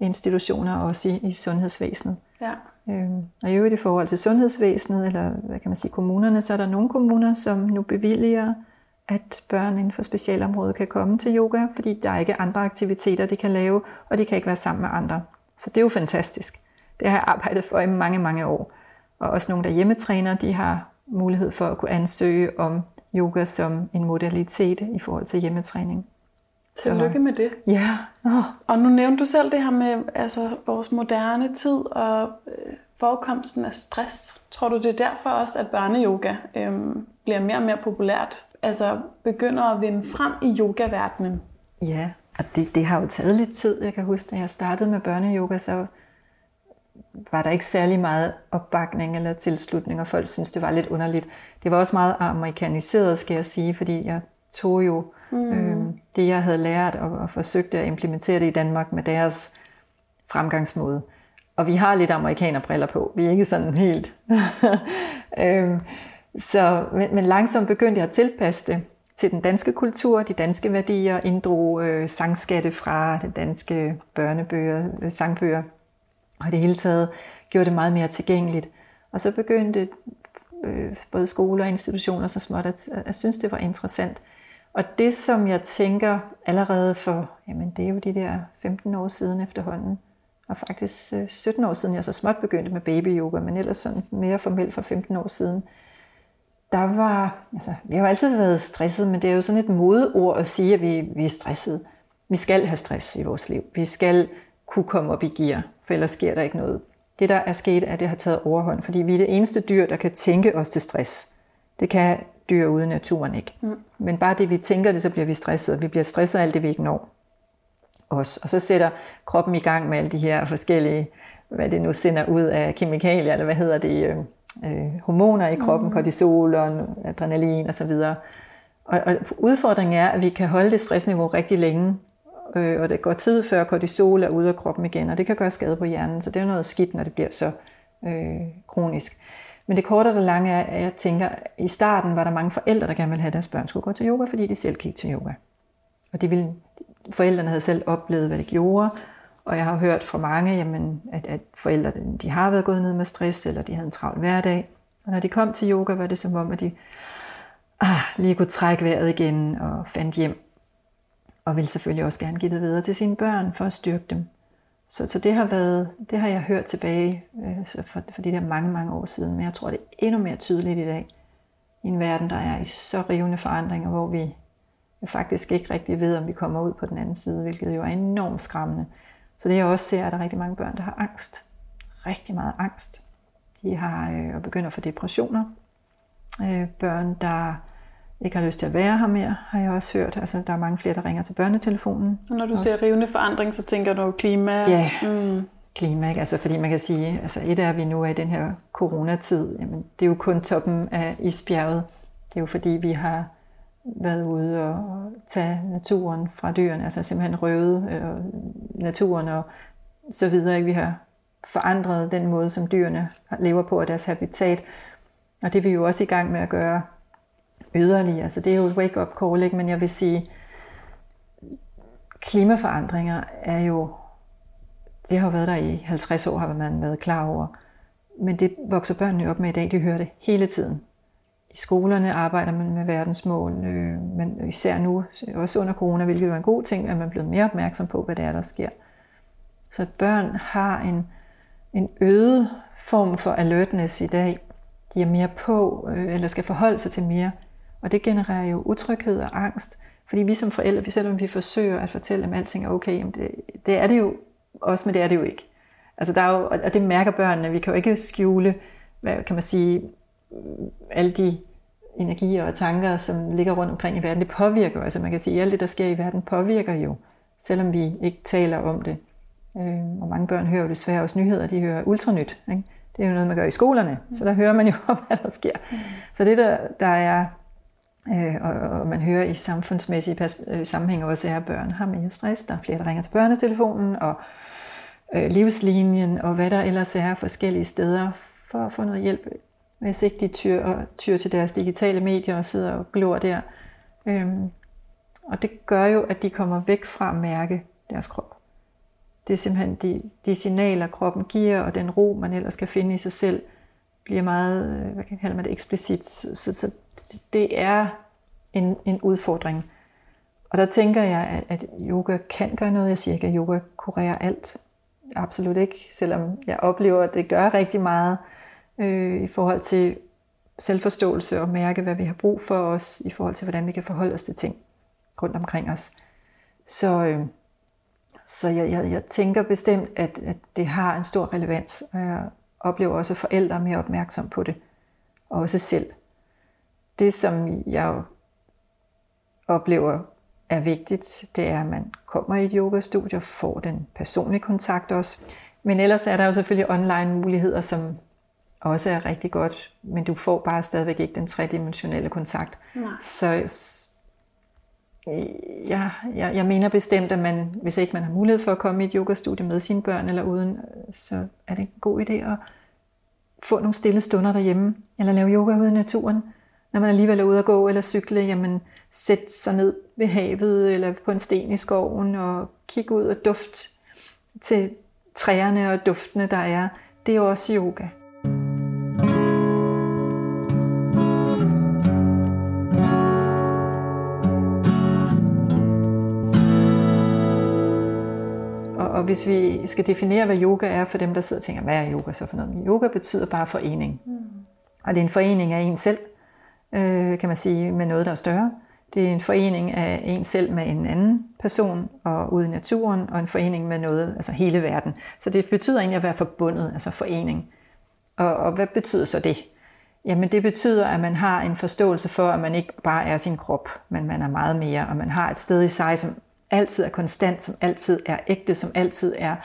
institutioner og også i, i sundhedsvæsenet. Ja. Øhm, og i øvrigt i forhold til sundhedsvæsenet, eller hvad kan man sige, kommunerne, så er der nogle kommuner, som nu bevilliger, at børn inden for specialområdet kan komme til yoga, fordi der er ikke andre aktiviteter, de kan lave, og de kan ikke være sammen med andre. Så det er jo fantastisk. Det har jeg arbejdet for i mange, mange år. Og også nogle, der hjemmetræner, de har mulighed for at kunne ansøge om yoga som en modalitet i forhold til hjemmetræning. Tillykke med det. Ja. Oh. Og nu nævnte du selv det her med altså, vores moderne tid og øh, forekomsten af stress. Tror du, det er derfor også, at børneyoga øh, bliver mere og mere populært? Altså begynder at vinde frem i yogaverdenen? Ja, og det, det har jo taget lidt tid. Jeg kan huske, da jeg startede med børneyoga, så var der ikke særlig meget opbakning eller tilslutning, og folk synes det var lidt underligt. Det var også meget amerikaniseret, skal jeg sige, fordi jeg tog jo mm. øh, det, jeg havde lært, og, og forsøgte at implementere det i Danmark med deres fremgangsmåde. Og vi har lidt amerikanerbriller på. Vi er ikke sådan helt... øh, så, men, men langsomt begyndte jeg at tilpasse det til den danske kultur, de danske værdier, inddrog øh, sangskatte fra den danske børnebøger, øh, sangbøger, og det hele taget gjorde det meget mere tilgængeligt. Og så begyndte øh, både skoler og institutioner så småt at, at synes, det var interessant. Og det, som jeg tænker allerede for, jamen det er jo de der 15 år siden efterhånden, og faktisk øh, 17 år siden, jeg så småt begyndte med baby yoga, men ellers sådan mere formelt for 15 år siden, der var, altså, vi har jo altid været stresset, men det er jo sådan et modeord at sige, at vi, vi er stresset. Vi skal have stress i vores liv. Vi skal kunne komme op i gear, for ellers sker der ikke noget. Det, der er sket, er, at det har taget overhånd, fordi vi er det eneste dyr, der kan tænke os til stress. Det kan dyr uden naturen ikke. Mm. Men bare det, vi tænker det, så bliver vi stresset, og vi bliver stresset af alt det, vi ikke når. Os. Og så sætter kroppen i gang med alle de her forskellige, hvad det nu sender ud af kemikalier, eller hvad hedder det, øh, øh, hormoner i kroppen, mm. kortisol og adrenalin osv. Og, og, og udfordringen er, at vi kan holde det stressniveau rigtig længe, øh, og det går tid før kortisol er ude af kroppen igen, og det kan gøre skade på hjernen, så det er noget skidt, når det bliver så øh, kronisk. Men det korte og det lange er, at jeg tænker, at i starten var der mange forældre, der gerne ville have, at deres børn skulle gå til yoga, fordi de selv gik til yoga. Og de ville, forældrene havde selv oplevet, hvad det gjorde, og jeg har hørt fra mange, jamen, at, at forældre de har været gået ned med stress, eller de havde en travl hverdag. Og når de kom til yoga, var det som om, at de ah, lige kunne trække vejret igen og fandt hjem. Og ville selvfølgelig også gerne give det videre til sine børn for at styrke dem. Så, så det, har været, det har jeg hørt tilbage øh, for, for de der mange, mange år siden. Men jeg tror, det er endnu mere tydeligt i dag. I en verden, der er i så rivende forandringer, hvor vi faktisk ikke rigtig ved, om vi kommer ud på den anden side, hvilket jo er enormt skræmmende. Så det jeg også ser, er, at der er rigtig mange børn, der har angst. Rigtig meget angst. De har øh, og begynder at få depressioner. Øh, børn, der ikke har lyst til at være her mere, har jeg også hørt. Altså, der er mange flere, der ringer til børnetelefonen. Og når du også. ser rivende forandring, så tænker du klima? Ja, mm. klima. Ikke? Altså, fordi man kan sige, altså et er, at vi nu er i den her coronatid. Jamen, det er jo kun toppen af isbjerget. Det er jo fordi, vi har været ude og tage naturen fra dyrene, altså simpelthen røvet øh, naturen og så videre. Vi har forandret den måde, som dyrene lever på og deres habitat. Og det er vi jo også i gang med at gøre yderligere. Altså det er jo et wake-up call, ikke? men jeg vil sige, klimaforandringer er jo, det har jo været der i 50 år, har man været klar over. Men det vokser børnene op med i dag, de hører det hele tiden. I skolerne arbejder man med verdensmål, øh, men især nu, også under corona, hvilket jo er en god ting, at man er blevet mere opmærksom på, hvad det er, der sker. Så børn har en, en øget form for alertness i dag. De er mere på, øh, eller skal forholde sig til mere. Og det genererer jo utryghed og angst. Fordi vi som forældre, selvom vi forsøger at fortælle dem, at alting er okay, jamen det, det er det jo også, men det er det jo ikke. Altså der er jo, og det mærker børnene. Vi kan jo ikke skjule, hvad kan man sige, alle de energier og tanker, som ligger rundt omkring i verden, det påvirker jo. Altså man kan sige, at alt det, der sker i verden, påvirker jo, selvom vi ikke taler om det. Øh, og mange børn hører jo desværre også nyheder, de hører ultranyt. Ikke? Det er jo noget, man gør i skolerne, så der hører man jo om, hvad der sker. Mm. Så det, der, der er, øh, og, og man hører i samfundsmæssige pers- øh, sammenhæng også, er, at børn har mere stress. Der er flere, der ringer til børnetelefonen, og øh, livslinjen, og hvad der ellers er forskellige steder for at få noget hjælp hvis ikke de tyr, og, tyr til deres digitale medier og sidder og glor der. Øhm, og det gør jo, at de kommer væk fra at mærke deres krop. Det er simpelthen de, de signaler, kroppen giver, og den ro, man ellers kan finde i sig selv, bliver meget, øh, hvad kan man det, eksplicit. Så, så det er en, en udfordring. Og der tænker jeg, at, at yoga kan gøre noget. Jeg siger ikke, at yoga kurerer alt. Absolut ikke, selvom jeg oplever, at det gør rigtig meget øh, i forhold til selvforståelse og mærke, hvad vi har brug for os, i forhold til, hvordan vi kan forholde os til ting rundt omkring os. Så, øh, så jeg, jeg, jeg tænker bestemt, at, at det har en stor relevans, og jeg oplever også, at forældre er mere opmærksom på det, og også selv. Det, som jeg oplever er vigtigt, det er, at man kommer i et yogastudie og får den personlige kontakt også. Men ellers er der jo selvfølgelig online muligheder, som også er rigtig godt, men du får bare stadigvæk ikke den tredimensionelle kontakt. Nej. Så jeg, jeg, jeg mener bestemt, at man, hvis ikke man har mulighed for at komme i et yogastudie med sine børn eller uden, så er det en god idé at få nogle stille stunder derhjemme, eller lave yoga ude i naturen. Når man alligevel er ude at gå eller cykle, jamen sæt sig ned ved havet eller på en sten i skoven og kigge ud og duft til træerne og duftene, der er. Det er også yoga. Og hvis vi skal definere, hvad yoga er for dem, der sidder og tænker, hvad er yoga så for noget? Yoga betyder bare forening. Mm. Og det er en forening af en selv, øh, kan man sige, med noget, der er større. Det er en forening af en selv med en anden person og ude i naturen, og en forening med noget, altså hele verden. Så det betyder egentlig at være forbundet, altså forening. Og, og hvad betyder så det? Jamen det betyder, at man har en forståelse for, at man ikke bare er sin krop, men man er meget mere, og man har et sted i sig, som altid er konstant, som altid er ægte, som altid er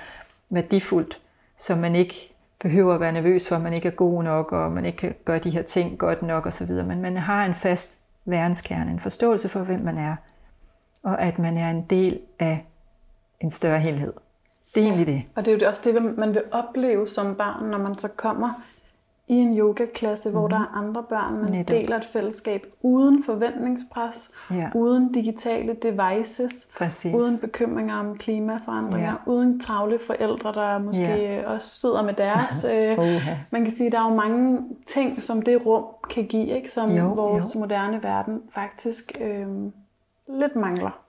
værdifuldt, så man ikke behøver at være nervøs for, at man ikke er god nok, og man ikke kan gøre de her ting godt nok osv. Men man har en fast værenskerne, en forståelse for, hvem man er, og at man er en del af en større helhed. Det er egentlig det. Og det er jo også det, man vil opleve som barn, når man så kommer i en yogaklasse, hvor mm. der er andre børn, man Netop. deler et fællesskab uden forventningspres, ja. uden digitale devices, Præcis. uden bekymringer om klimaforandringer, ja. uden travle forældre, der måske ja. også sidder med deres. uh, man kan sige, at der er jo mange ting, som det rum kan give, ikke? som jo, vores jo. moderne verden faktisk øh, lidt mangler.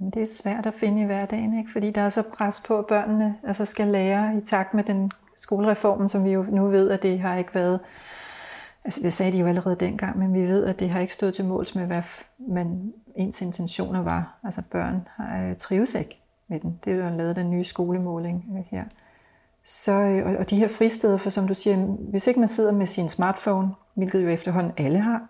Jamen, det er svært at finde i hverdagen, ikke? fordi der er så pres på, at børnene altså skal lære i takt med den skolereformen, som vi jo nu ved, at det har ikke været, altså det sagde de jo allerede dengang, men vi ved, at det har ikke stået til måls med, hvad man, ens intentioner var. Altså børn har, øh, trives ikke med den. Det er jo lavet den nye skolemåling øh, her. Så, øh, og, og de her fristeder, for som du siger, hvis ikke man sidder med sin smartphone, hvilket jo efterhånden alle har,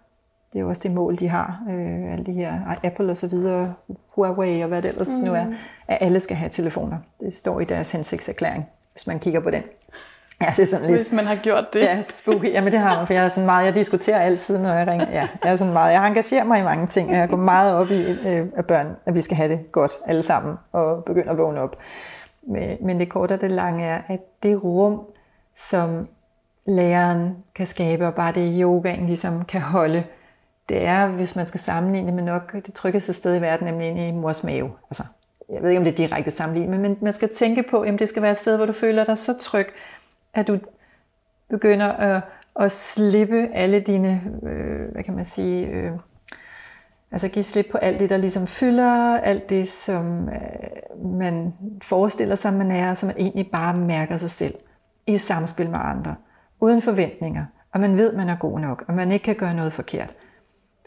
det er jo også det mål, de har, øh, alle de her Apple og så videre, Huawei og hvad det ellers mm. nu er, at alle skal have telefoner. Det står i deres hensigtserklæring, hvis man kigger på den. Ja, det er sådan lidt... Hvis man har gjort det. Ja, spooky. Jamen det har man, for jeg er sådan meget, jeg diskuterer altid, når jeg ringer. Ja, jeg er sådan meget, jeg engagerer mig i mange ting, og jeg går meget op i øh, at børn, at vi skal have det godt alle sammen, og begynde at vågne op. Men, men det korte og det lange er, at det rum, som læreren kan skabe, og bare det yogaen ligesom kan holde, det er, hvis man skal sammenligne det med nok det tryggeste sted i verden, nemlig inde i mors mave. Altså, jeg ved ikke, om det er direkte sammenlignet, men man skal tænke på, at det skal være et sted, hvor du føler dig så tryg, at du begynder at, at slippe alle dine, øh, hvad kan man sige, øh, altså give slip på alt det, der ligesom fylder, alt det, som øh, man forestiller sig, man er, så man egentlig bare mærker sig selv i samspil med andre, uden forventninger, og man ved, man er god nok, og man ikke kan gøre noget forkert.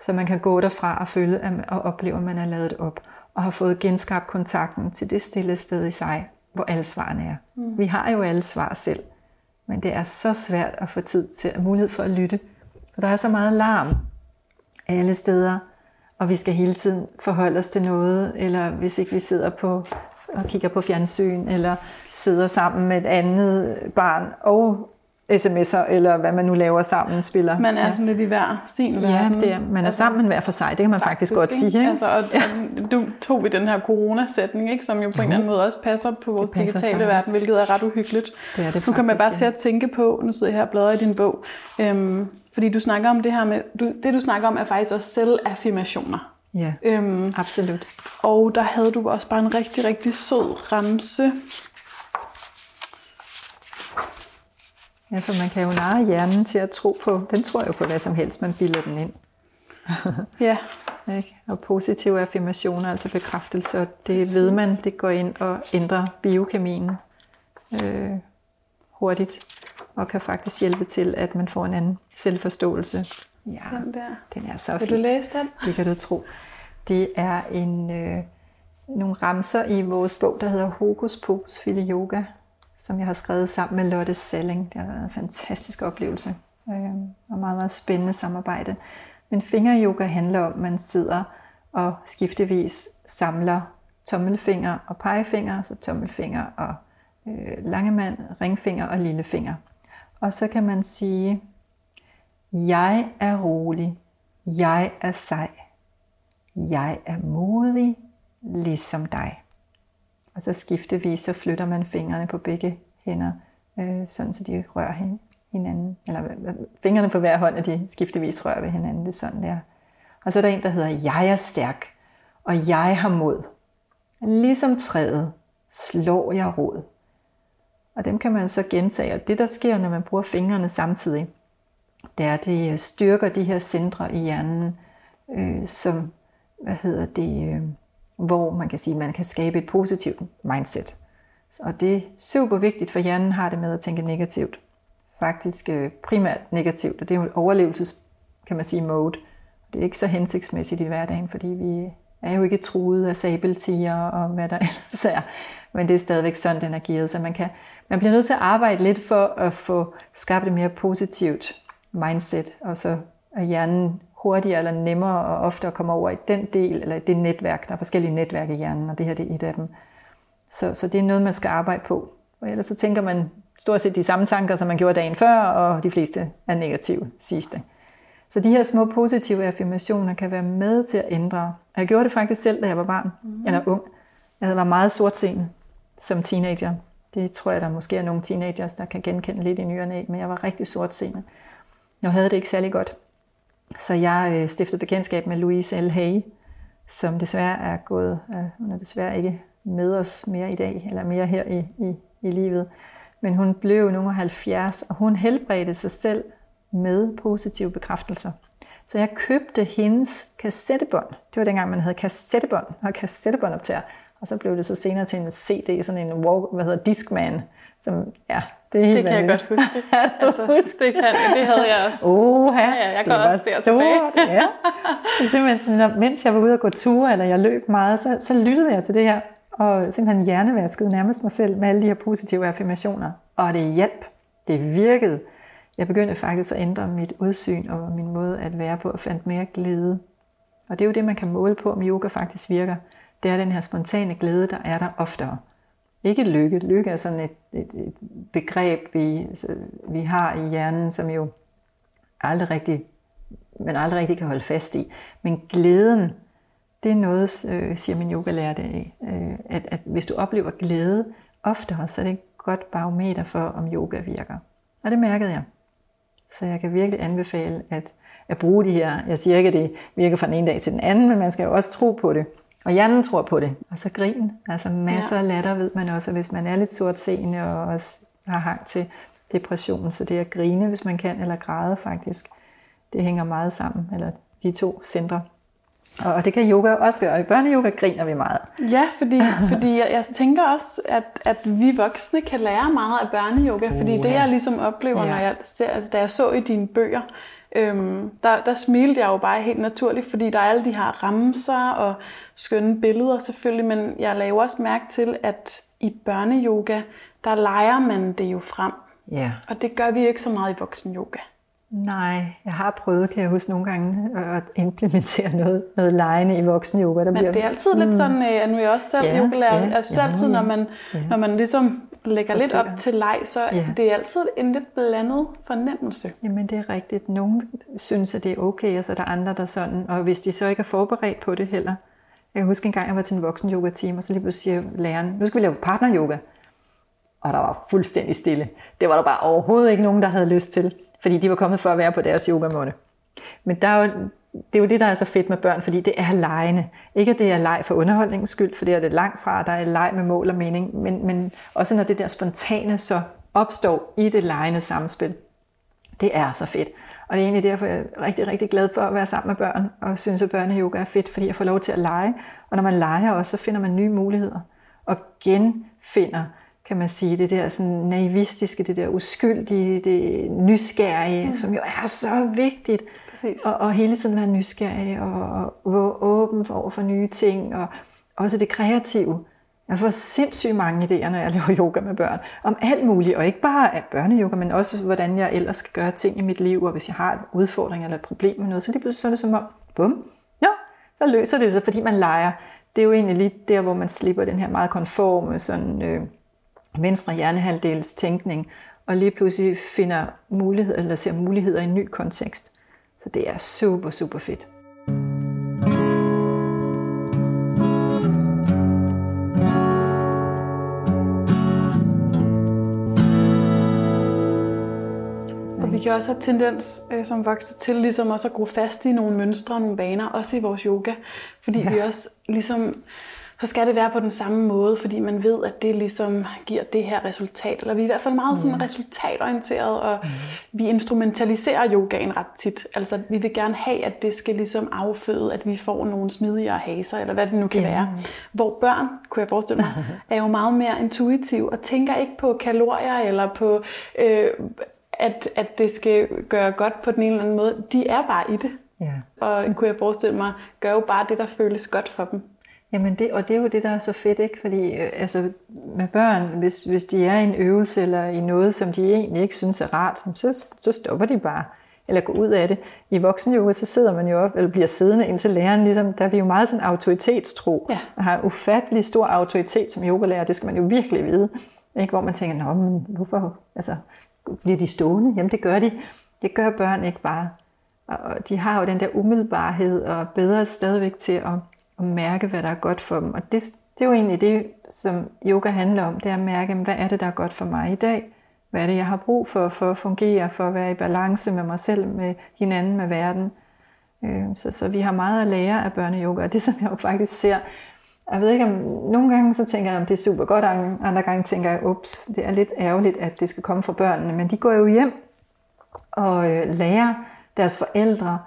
Så man kan gå derfra og føle og opleve, at man er lavet op, og har fået genskabt kontakten til det stille sted i sig, hvor alle svarene er. Mm. Vi har jo alle svar selv. Men det er så svært at få tid til at mulighed for at lytte. For der er så meget larm alle steder, og vi skal hele tiden forholde os til noget, eller hvis ikke vi sidder på og kigger på fjernsyn, eller sidder sammen med et andet barn og sms'er, eller hvad man nu laver sammen, spiller. Man er ja. sådan lidt i hver sin ja, verden. det er, man er altså, sammen hver for sig, det kan man faktisk, faktisk godt ikke? sige. Ikke? Altså, og, ja. du tog vi den her coronasætning, ikke, som jo på jo. en eller anden måde også passer på vores passer digitale faktisk. verden, hvilket er ret uhyggeligt. Det er det nu kommer jeg bare ja. til at tænke på, nu sidder jeg her og bladrer i din bog, øhm, fordi du snakker om det her med, du, det du snakker om er faktisk også selvaffirmationer. Ja, øhm, absolut. Og der havde du også bare en rigtig, rigtig sød ramse, Ja, for man kan jo narre hjernen til at tro på, den tror jo på hvad som helst, man bilder den ind. ja. Ikke? Og positive affirmationer, altså bekræftelser, det ved man, det går ind og ændrer biokemien øh, hurtigt, og kan faktisk hjælpe til, at man får en anden selvforståelse. Ja, den, der. den er så fin. Vil du læse den? Det kan du tro. Det er en, øh, nogle ramser i vores bog, der hedder Hokus Pokus Fili Yoga, som jeg har skrevet sammen med Lotte Selling. Det har været en fantastisk oplevelse øh, og meget, meget spændende samarbejde. Men fingeryoga handler om, at man sidder og skiftevis samler tommelfinger og pegefinger, så tommelfinger og øh, langemand, ringfinger og lillefinger. Og så kan man sige, jeg er rolig, jeg er sej, jeg er modig, ligesom dig. Og så skiftevis, så flytter man fingrene på begge hænder, øh, sådan så de rører hinanden. Eller fingrene på hver hånd, og de skiftevis rører ved hinanden. Det er sådan der. Og så er der en, der hedder, jeg er stærk, og jeg har mod. Ligesom træet slår jeg rod. Og dem kan man så gentage. Og det, der sker, når man bruger fingrene samtidig, det er, at det øh, styrker de her centre i hjernen, øh, som, hvad hedder det, øh, hvor man kan sige, at man kan skabe et positivt mindset. Og det er super vigtigt, for hjernen har det med at tænke negativt. Faktisk øh, primært negativt, og det er jo overlevelses, kan man sige, mode. Det er ikke så hensigtsmæssigt i hverdagen, fordi vi er jo ikke truet af sabeltiger og hvad der ellers er. Men det er stadigvæk sådan, den er gearet. Så man, kan, man bliver nødt til at arbejde lidt for at få skabt et mere positivt mindset, og så at hjernen hurtigere eller nemmere og oftere komme over i den del, eller det netværk. Der er forskellige netværk i hjernen, og det her det er et af dem. Så, så det er noget, man skal arbejde på. Og ellers så tænker man stort set de samme tanker, som man gjorde dagen før, og de fleste er negative, siges det. Så de her små positive affirmationer kan være med til at ændre. Og jeg gjorde det faktisk selv, da jeg var barn, mm. eller ung. Jeg var meget sortseende som teenager. Det tror jeg, der måske er nogle teenagers, der kan genkende lidt i nyerne men jeg var rigtig sortseende. Jeg havde det ikke særlig godt. Så jeg øh, stiftede bekendtskab med Louise L. Hay, som desværre er gået, øh, hun er desværre ikke med os mere i dag, eller mere her i, i, i livet. Men hun blev nogle 70, og hun helbredte sig selv med positive bekræftelser. Så jeg købte hendes kassettebånd. Det var dengang, man havde kassettebånd og kassettebåndoptager. Og så blev det så senere til en CD, sådan en walk, hvad hedder Discman, som ja, det, er helt det kan jeg godt huske. altså, det, kan, det havde jeg også. Oh, ja, ja, jeg går også der tilbage. ja. Så simpelthen, når, mens jeg var ude og gå ture, eller jeg løb meget, så, så lyttede jeg til det her, og simpelthen hjernevaskede nærmest mig selv med alle de her positive affirmationer. Og det hjalp. Det virkede. Jeg begyndte faktisk at ændre mit udsyn og min måde at være på, og fandt mere glæde. Og det er jo det, man kan måle på, om yoga faktisk virker. Det er den her spontane glæde, der er der oftere. Ikke lykke. Lykke er sådan et, et, et begreb, vi, vi har i hjernen, som jo aldrig rigtig, man aldrig rigtig kan holde fast i. Men glæden, det er noget, øh, siger min yogalærer det, øh, at, at hvis du oplever glæde oftere, så er det et godt barometer for, om yoga virker. Og det mærkede jeg. Så jeg kan virkelig anbefale at, at bruge de her. Jeg siger ikke, at det virker fra den ene dag til den anden, men man skal jo også tro på det. Og hjernen tror på det. Og så grin. Altså masser ja. af latter ved man også, hvis man er lidt sortseende og også har hang til depression. Så det at grine, hvis man kan, eller græde faktisk. Det hænger meget sammen, eller de to centre. Og det kan yoga også gøre, i børneyoga griner vi meget. Ja, fordi, fordi jeg, jeg tænker også, at, at vi voksne kan lære meget af børneyoga, fordi uh, det jeg ligesom oplever, ja. når jeg, da jeg så i dine bøger, øhm, der, der smilte jeg jo bare helt naturligt, fordi der er alle de her ramser og skønne billeder selvfølgelig, men jeg laver også mærke til, at i børneyoga, der leger man det jo frem. Ja. Og det gør vi ikke så meget i voksenyoga. Nej, jeg har prøvet, kan jeg huske nogle gange, at implementere noget, noget lejende i voksen yoga. Der Men bliver, det er altid mm, lidt sådan, at øh, nu er jeg også selv ja, yogalærer, ja, jeg synes ja, altid, når man, ja. når man ligesom lægger lidt op til leg, så ja. det er altid en lidt blandet fornemmelse. Jamen det er rigtigt. Nogle synes, at det er okay, og så er der andre, der sådan, og hvis de så ikke er forberedt på det heller. Jeg kan huske en gang, jeg var til en voksen yoga team, og så lige pludselig siger læreren, nu skal vi lave partner yoga. Og der var fuldstændig stille. Det var der bare overhovedet ikke nogen, der havde lyst til fordi de var kommet for at være på deres yogamånde. Men der er jo, det er jo det, der er så fedt med børn, fordi det er lejende. Ikke at det er leg for underholdningens skyld, for det er det langt fra, der er leg med mål og mening, men, men også når det der spontane så opstår i det lejende samspil. Det er så fedt. Og det er egentlig derfor, jeg er rigtig, rigtig glad for at være sammen med børn, og synes, at børneyoga er fedt, fordi jeg får lov til at lege. Og når man leger også, så finder man nye muligheder, og genfinder kan man sige, det der sådan naivistiske, det der uskyldige, det nysgerrige, mm. som jo er så vigtigt. Præcis. Og, og hele tiden være nysgerrig og, og åben over for nye ting, og også det kreative. Jeg får sindssygt mange idéer, når jeg laver yoga med børn, om alt muligt, og ikke bare af børneyoga, men også hvordan jeg ellers skal gøre ting i mit liv, og hvis jeg har en udfordring eller et problem med noget, så det så er det som om, bum, ja, så løser det sig, fordi man leger. Det er jo egentlig lige der, hvor man slipper den her meget konforme, sådan, øh, venstre hjernehalvdels tænkning, og lige pludselig finder mulighed, eller ser muligheder i en ny kontekst. Så det er super, super fedt. vi kan også have tendens øh, som voksne til ligesom også at gro fast i nogle mønstre og nogle vaner, også i vores yoga. Fordi ja. vi også ligesom så skal det være på den samme måde, fordi man ved, at det ligesom giver det her resultat. Eller vi er i hvert fald meget sådan mm. resultatorienteret, og mm. vi instrumentaliserer yogaen ret tit. Altså vi vil gerne have, at det skal ligesom afføde, at vi får nogle smidigere haser, eller hvad det nu kan yeah. være. Hvor børn, kunne jeg forestille mig, er jo meget mere intuitiv og tænker ikke på kalorier, eller på, øh, at, at det skal gøre godt på den ene eller anden måde. De er bare i det. Yeah. Og kunne jeg forestille mig, gør jo bare det, der føles godt for dem. Jamen det, og det er jo det, der er så fedt, ikke? Fordi øh, altså, med børn, hvis, hvis de er i en øvelse eller i noget, som de egentlig ikke synes er rart, så, så stopper de bare eller går ud af det. I voksenyoga, så sidder man jo op, eller bliver siddende indtil læreren, ligesom, der er vi jo meget sådan autoritetstro. Ja. Man har en ufattelig stor autoritet som yogalærer, det skal man jo virkelig vide. Ikke? Hvor man tænker, nå, men hvorfor altså, bliver de stående? Jamen det gør de. Det gør børn ikke bare. Og de har jo den der umiddelbarhed og bedre stadigvæk til at at mærke, hvad der er godt for dem. Og det, det er jo egentlig det, som yoga handler om, det er at mærke, hvad er det, der er godt for mig i dag? Hvad er det, jeg har brug for, for at fungere, for at være i balance med mig selv, med hinanden, med verden? Øh, så, så vi har meget at lære af børneyoga, og det som jeg jo faktisk ser, jeg ved ikke om, nogle gange så tænker jeg, om det er super godt, andre gange tænker jeg, ups, det er lidt ærgerligt, at det skal komme fra børnene, men de går jo hjem og øh, lærer deres forældre,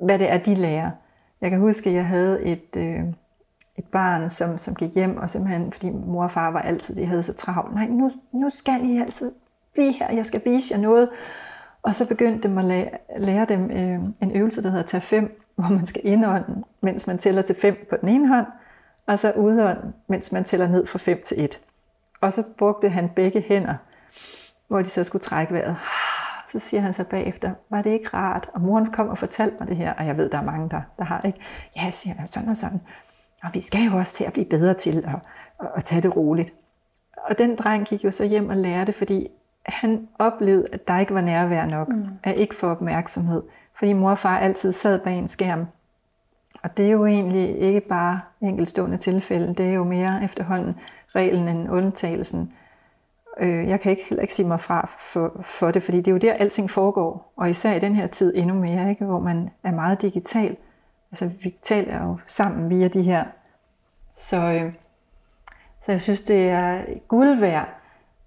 hvad det er, de lærer. Jeg kan huske, at jeg havde et, øh, et barn, som, som gik hjem, og simpelthen, fordi mor og far var altid, de havde så travlt. Nej, nu, nu skal I altid blive her, jeg skal vise jer noget. Og så begyndte dem at lære, lære dem øh, en øvelse, der hedder tage fem, hvor man skal indånde, mens man tæller til fem på den ene hånd, og så udånde, mens man tæller ned fra fem til 1. Og så brugte han begge hænder, hvor de så skulle trække vejret. Så siger han så bagefter, var det ikke rart? Og moren kom og fortalte mig det her, og jeg ved, der er mange, der, der har ikke. Ja, siger han, sådan og sådan. Og vi skal jo også til at blive bedre til at, at, at tage det roligt. Og den dreng gik jo så hjem og lærte, fordi han oplevede, at der ikke var nærvær nok, mm. at ikke få opmærksomhed. Fordi mor og far altid sad bag en skærm. Og det er jo egentlig ikke bare enkeltstående tilfælde, det er jo mere efterhånden reglen end undtagelsen. Øh, jeg kan ikke heller ikke sige mig fra for, for det, fordi det er jo der, alting foregår. Og især i den her tid endnu mere, ikke? hvor man er meget digital. Altså vi taler jo sammen via de her. Så, øh, så jeg synes, det er guld værd,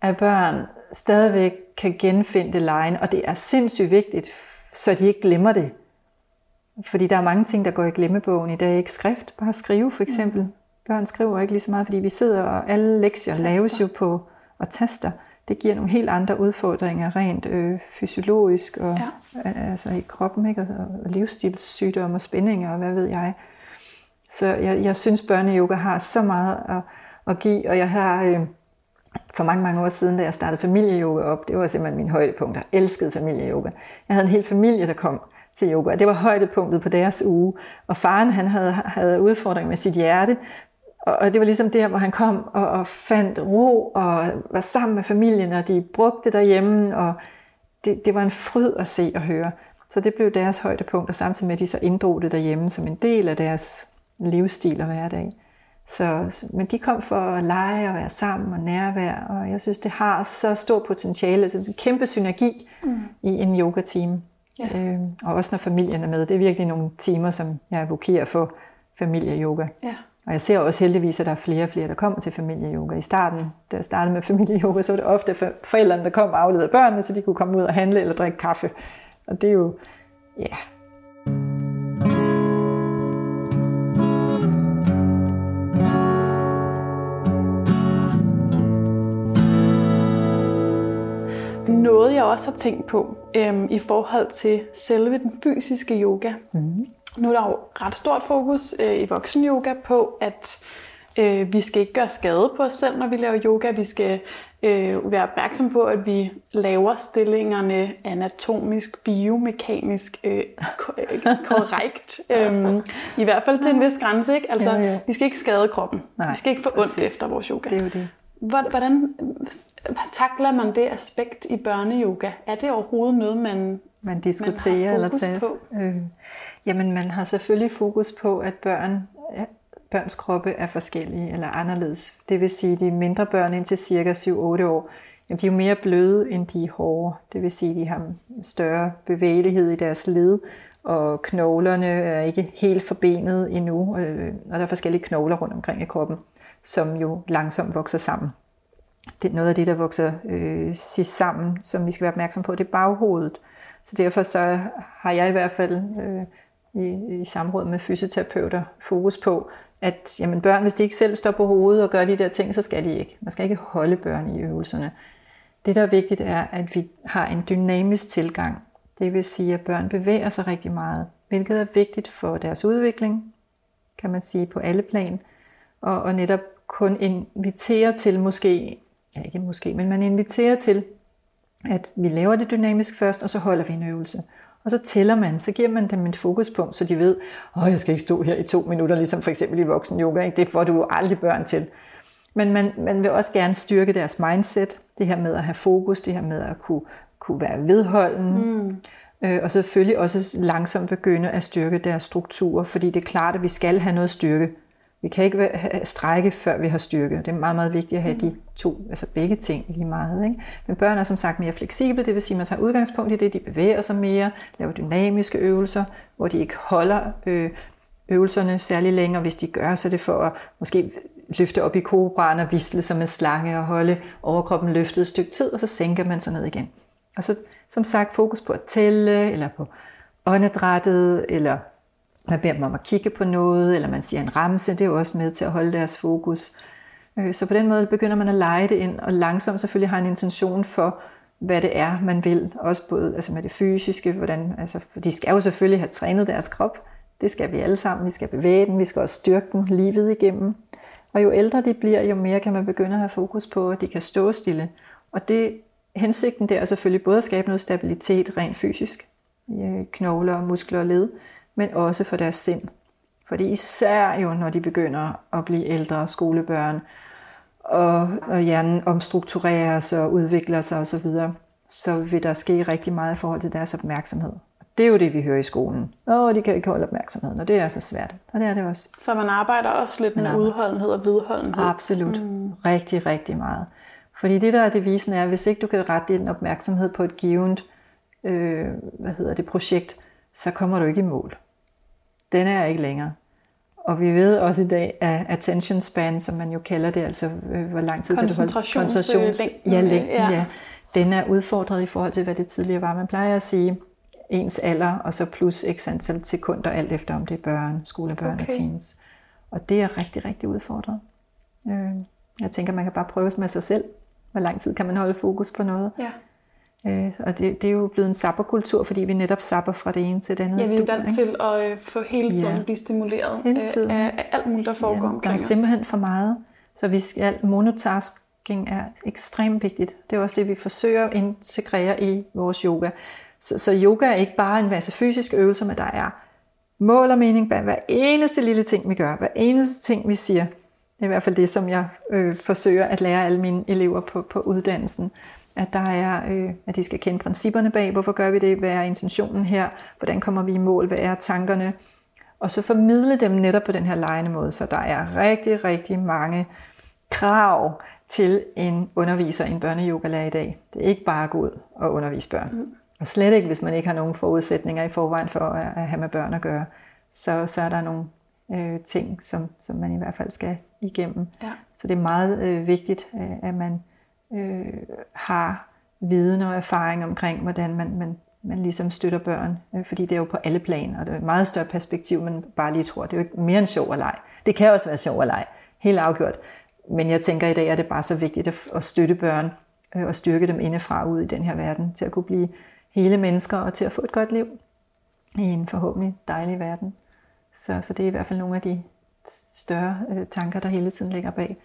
at børn stadigvæk kan genfinde lejen. Og det er sindssygt vigtigt, så de ikke glemmer det. Fordi der er mange ting, der går i glemmebogen i dag. Ikke skrift, bare skrive for eksempel. Mm. Børn skriver ikke lige så meget, fordi vi sidder og alle lektier laves jo på og taster, det giver nogle helt andre udfordringer rent øh, fysiologisk og ja. altså i kroppen, ikke? Og, og livsstilssygdomme og spændinger og hvad ved jeg. Så jeg, jeg synes, børneyoga har så meget at, at give, og jeg har øh, for mange, mange år siden, da jeg startede familieyoga op, det var simpelthen min højdepunkt. Jeg elskede familieyoga. Jeg havde en hel familie, der kom til yoga, og det var højdepunktet på deres uge. Og faren han havde, havde udfordringer med sit hjerte, og, og det var ligesom der, hvor han kom og, og fandt ro og var sammen med familien, og de brugte derhjemme, og det, det var en fryd at se og høre. Så det blev deres højdepunkt, og samtidig med, at de så inddrog det derhjemme som en del af deres livsstil og hverdag. Så, men de kom for at lege og være sammen og nærvær, og jeg synes, det har så stor potentiale, altså en kæmpe synergi mm. i en yoga-team. Ja. Øh, og også når familien er med. Det er virkelig nogle timer, som jeg advokerer for familie-yoga. Ja. Og jeg ser også heldigvis, at der er flere og flere, der kommer til familieyoga. I starten, da jeg startede med familieyoga, så var det ofte forældrene, der kom og afleverede børnene, så de kunne komme ud og handle eller drikke kaffe. Og det er jo, ja, yeah. Noget jeg også har tænkt på øhm, i forhold til selve den fysiske yoga, mm. Nu er der jo ret stort fokus øh, i voksen-yoga på, at øh, vi skal ikke gøre skade på os selv, når vi laver yoga. Vi skal øh, være opmærksom på, at vi laver stillingerne anatomisk, biomekanisk øh, korrekt. øhm, I hvert fald til en vis grænse. Ikke? Altså, ja, ja. Vi skal ikke skade kroppen. Nej, vi skal ikke få ondt præcis. efter vores yoga. Det er jo det. Hvordan takler man det aspekt i børneyoga? Er det overhovedet noget, man, man diskuterer man har fokus eller tager? på? Øh. Jamen man har selvfølgelig fokus på, at børn, børns kroppe er forskellige eller anderledes. Det vil sige, at de mindre børn indtil cirka 7-8 år, jamen, de er jo mere bløde, end de er hårde. Det vil sige, at de har større bevægelighed i deres led, og knoglerne er ikke helt forbenet endnu, øh, og der er forskellige knogler rundt omkring i kroppen, som jo langsomt vokser sammen. Det er noget af det, der vokser øh, sidst sammen, som vi skal være opmærksom på, det er baghovedet. Så derfor så har jeg i hvert fald øh, i, i samråd med fysioterapeuter fokus på, at jamen, børn, hvis de ikke selv står på hovedet og gør de der ting, så skal de ikke. Man skal ikke holde børn i øvelserne. Det, der er vigtigt, er, at vi har en dynamisk tilgang. Det vil sige, at børn bevæger sig rigtig meget, hvilket er vigtigt for deres udvikling, kan man sige, på alle plan. Og, og netop kun inviterer til måske, ja ikke måske, men man inviterer til, at vi laver det dynamisk først, og så holder vi en øvelse. Og så tæller man, så giver man dem et fokuspunkt, så de ved, at jeg skal ikke stå her i to minutter, ligesom for eksempel i voksen yoga. Ikke? Det får du jo aldrig børn til. Men man, man vil også gerne styrke deres mindset, det her med at have fokus, det her med at kunne, kunne være vedholden. Mm. Øh, og selvfølgelig også langsomt begynde at styrke deres strukturer, fordi det er klart, at vi skal have noget styrke vi kan ikke strække, før vi har styrke. Det er meget, meget vigtigt at have de to, altså begge ting lige meget. Ikke? Men børn er som sagt mere fleksible, det vil sige, at man tager udgangspunkt i det, de bevæger sig mere, laver dynamiske øvelser, hvor de ikke holder øh, øvelserne særlig længere. Hvis de gør, så det for at måske løfte op i kobraen og vistle som en slange og holde overkroppen løftet et stykke tid, og så sænker man sig ned igen. Og så som sagt fokus på at tælle, eller på åndedrættet, eller man beder dem om at kigge på noget, eller man siger en ramse, det er jo også med til at holde deres fokus. Øh, så på den måde begynder man at lege det ind, og langsomt selvfølgelig har en intention for, hvad det er, man vil. Også både altså med det fysiske, hvordan, altså, for de skal jo selvfølgelig have trænet deres krop. Det skal vi alle sammen. Vi skal bevæge den, vi skal også styrke den livet igennem. Og jo ældre de bliver, jo mere kan man begynde at have fokus på, at de kan stå stille. Og det hensigten der er selvfølgelig både at skabe noget stabilitet rent fysisk, i øh, knogler, muskler og led, men også for deres sind. Fordi især jo, når de begynder at blive ældre skolebørn, og, og hjernen omstruktureres og udvikler sig osv., så vil der ske rigtig meget i forhold til deres opmærksomhed. Det er jo det, vi hører i skolen. Åh, de kan ikke holde opmærksomheden, og det er så svært. Og det er det også. Så man arbejder også lidt med udholdenhed og vedholdenhed? Absolut. Mm. Rigtig, rigtig meget. Fordi det, der er devisen er, hvis ikke du kan rette din opmærksomhed på et givet øh, hvad hedder det, projekt, så kommer du ikke i mål den er ikke længere. Og vi ved også i dag, at attention span, som man jo kalder det, altså øh, hvor lang tid kan du holde koncentrations... Ja, længden, ja. ja. Den er udfordret i forhold til, hvad det tidligere var. Man plejer at sige ens alder, og så plus x antal sekunder, alt efter om det er børn, skolebørn okay. og teens. Og det er rigtig, rigtig udfordret. Øh, jeg tænker, man kan bare prøve med sig selv. Hvor lang tid kan man holde fokus på noget? Ja. Øh, og det, det er jo blevet en sapperkultur, fordi vi netop sapper fra det ene til det andet. Ja, vi er vant til at øh, få hele tiden ja. blive stimuleret hele øh, tiden. Af, af alt muligt, der foregår ja, omkring os. Der er simpelthen for meget. Så vi skal, monotasking er ekstremt vigtigt. Det er også det, vi forsøger at integrere i vores yoga. Så, så yoga er ikke bare en masse fysiske øvelser, men der er mål og mening bag hver eneste lille ting, vi gør. Hver eneste ting, vi siger. Det er i hvert fald det, som jeg øh, forsøger at lære alle mine elever på, på uddannelsen at der er, øh, at de skal kende principperne bag, hvorfor gør vi det, hvad er intentionen her, hvordan kommer vi i mål, hvad er tankerne, og så formidle dem netop på den her lejende måde. Så der er rigtig, rigtig mange krav til en underviser, en børneyogalærer i dag. Det er ikke bare at gå ud og undervise børn. Mm. Og slet ikke, hvis man ikke har nogen forudsætninger i forvejen for at have med børn at gøre. Så, så er der nogle øh, ting, som, som man i hvert fald skal igennem. Ja. Så det er meget øh, vigtigt, øh, at man øh, har viden og erfaring omkring, hvordan man, man, man ligesom støtter børn. Øh, fordi det er jo på alle planer, og det er et meget større perspektiv, man bare lige tror. Det er jo ikke mere end sjov at lege. Det kan også være sjov at lege. Helt afgjort. Men jeg tænker, at i dag er det bare så vigtigt at, at støtte børn øh, og styrke dem indefra ud i den her verden, til at kunne blive hele mennesker og til at få et godt liv i en forhåbentlig dejlig verden. Så, så det er i hvert fald nogle af de større øh, tanker, der hele tiden ligger bag.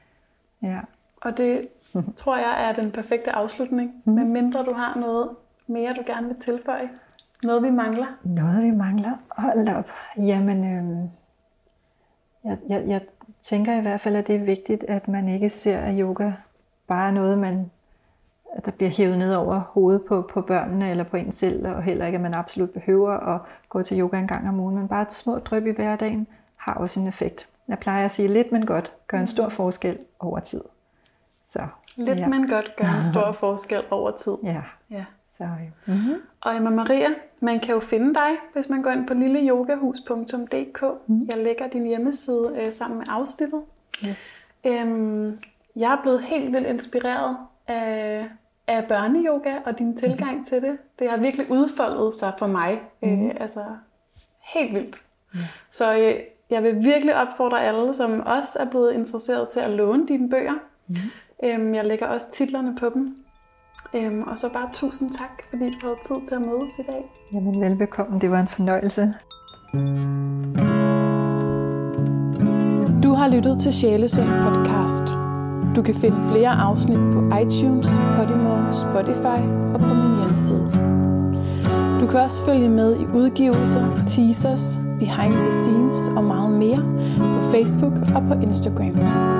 Ja. Og det tror jeg er den perfekte afslutning. Mm. Men mindre du har noget mere, du gerne vil tilføje. Noget, vi mangler. Noget, vi mangler. Hold op. Jamen, øh, jeg, jeg, jeg tænker i hvert fald, at det er vigtigt, at man ikke ser, at yoga bare er noget, man, der bliver hævet ned over hovedet på, på børnene eller på en selv, og heller ikke, at man absolut behøver at gå til yoga en gang om ugen, men bare et små drøb i hverdagen har også en effekt. Jeg plejer at sige lidt, men godt, gør en stor forskel over tid. Så Lidt, Ja. men godt gør en stor forskel over tid. Ja, Ja. så mm-hmm. Og Emma Maria, man kan jo finde dig, hvis man går ind på lilleyogahus.dk. Mm. Jeg lægger din hjemmeside øh, sammen med afsnittet. yes. Øhm, jeg er blevet helt vildt inspireret af, af børneyoga og din tilgang mm. til det. Det har virkelig udfoldet sig for mig. Mm. Øh, altså helt vildt. Mm. Så øh, jeg vil virkelig opfordre alle, som også er blevet interesseret til at låne dine bøger. Mm. Øhm, jeg lægger også titlerne på dem. Øhm, og så bare tusind tak, fordi du havde tid til at mødes i dag. Jamen velbekomme, det var en fornøjelse. Du har lyttet til Sjælesund podcast. Du kan finde flere afsnit på iTunes, Podimo, Spotify og på min hjemmeside. Du kan også følge med i udgivelser, teasers, behind the scenes og meget mere på Facebook og på Instagram.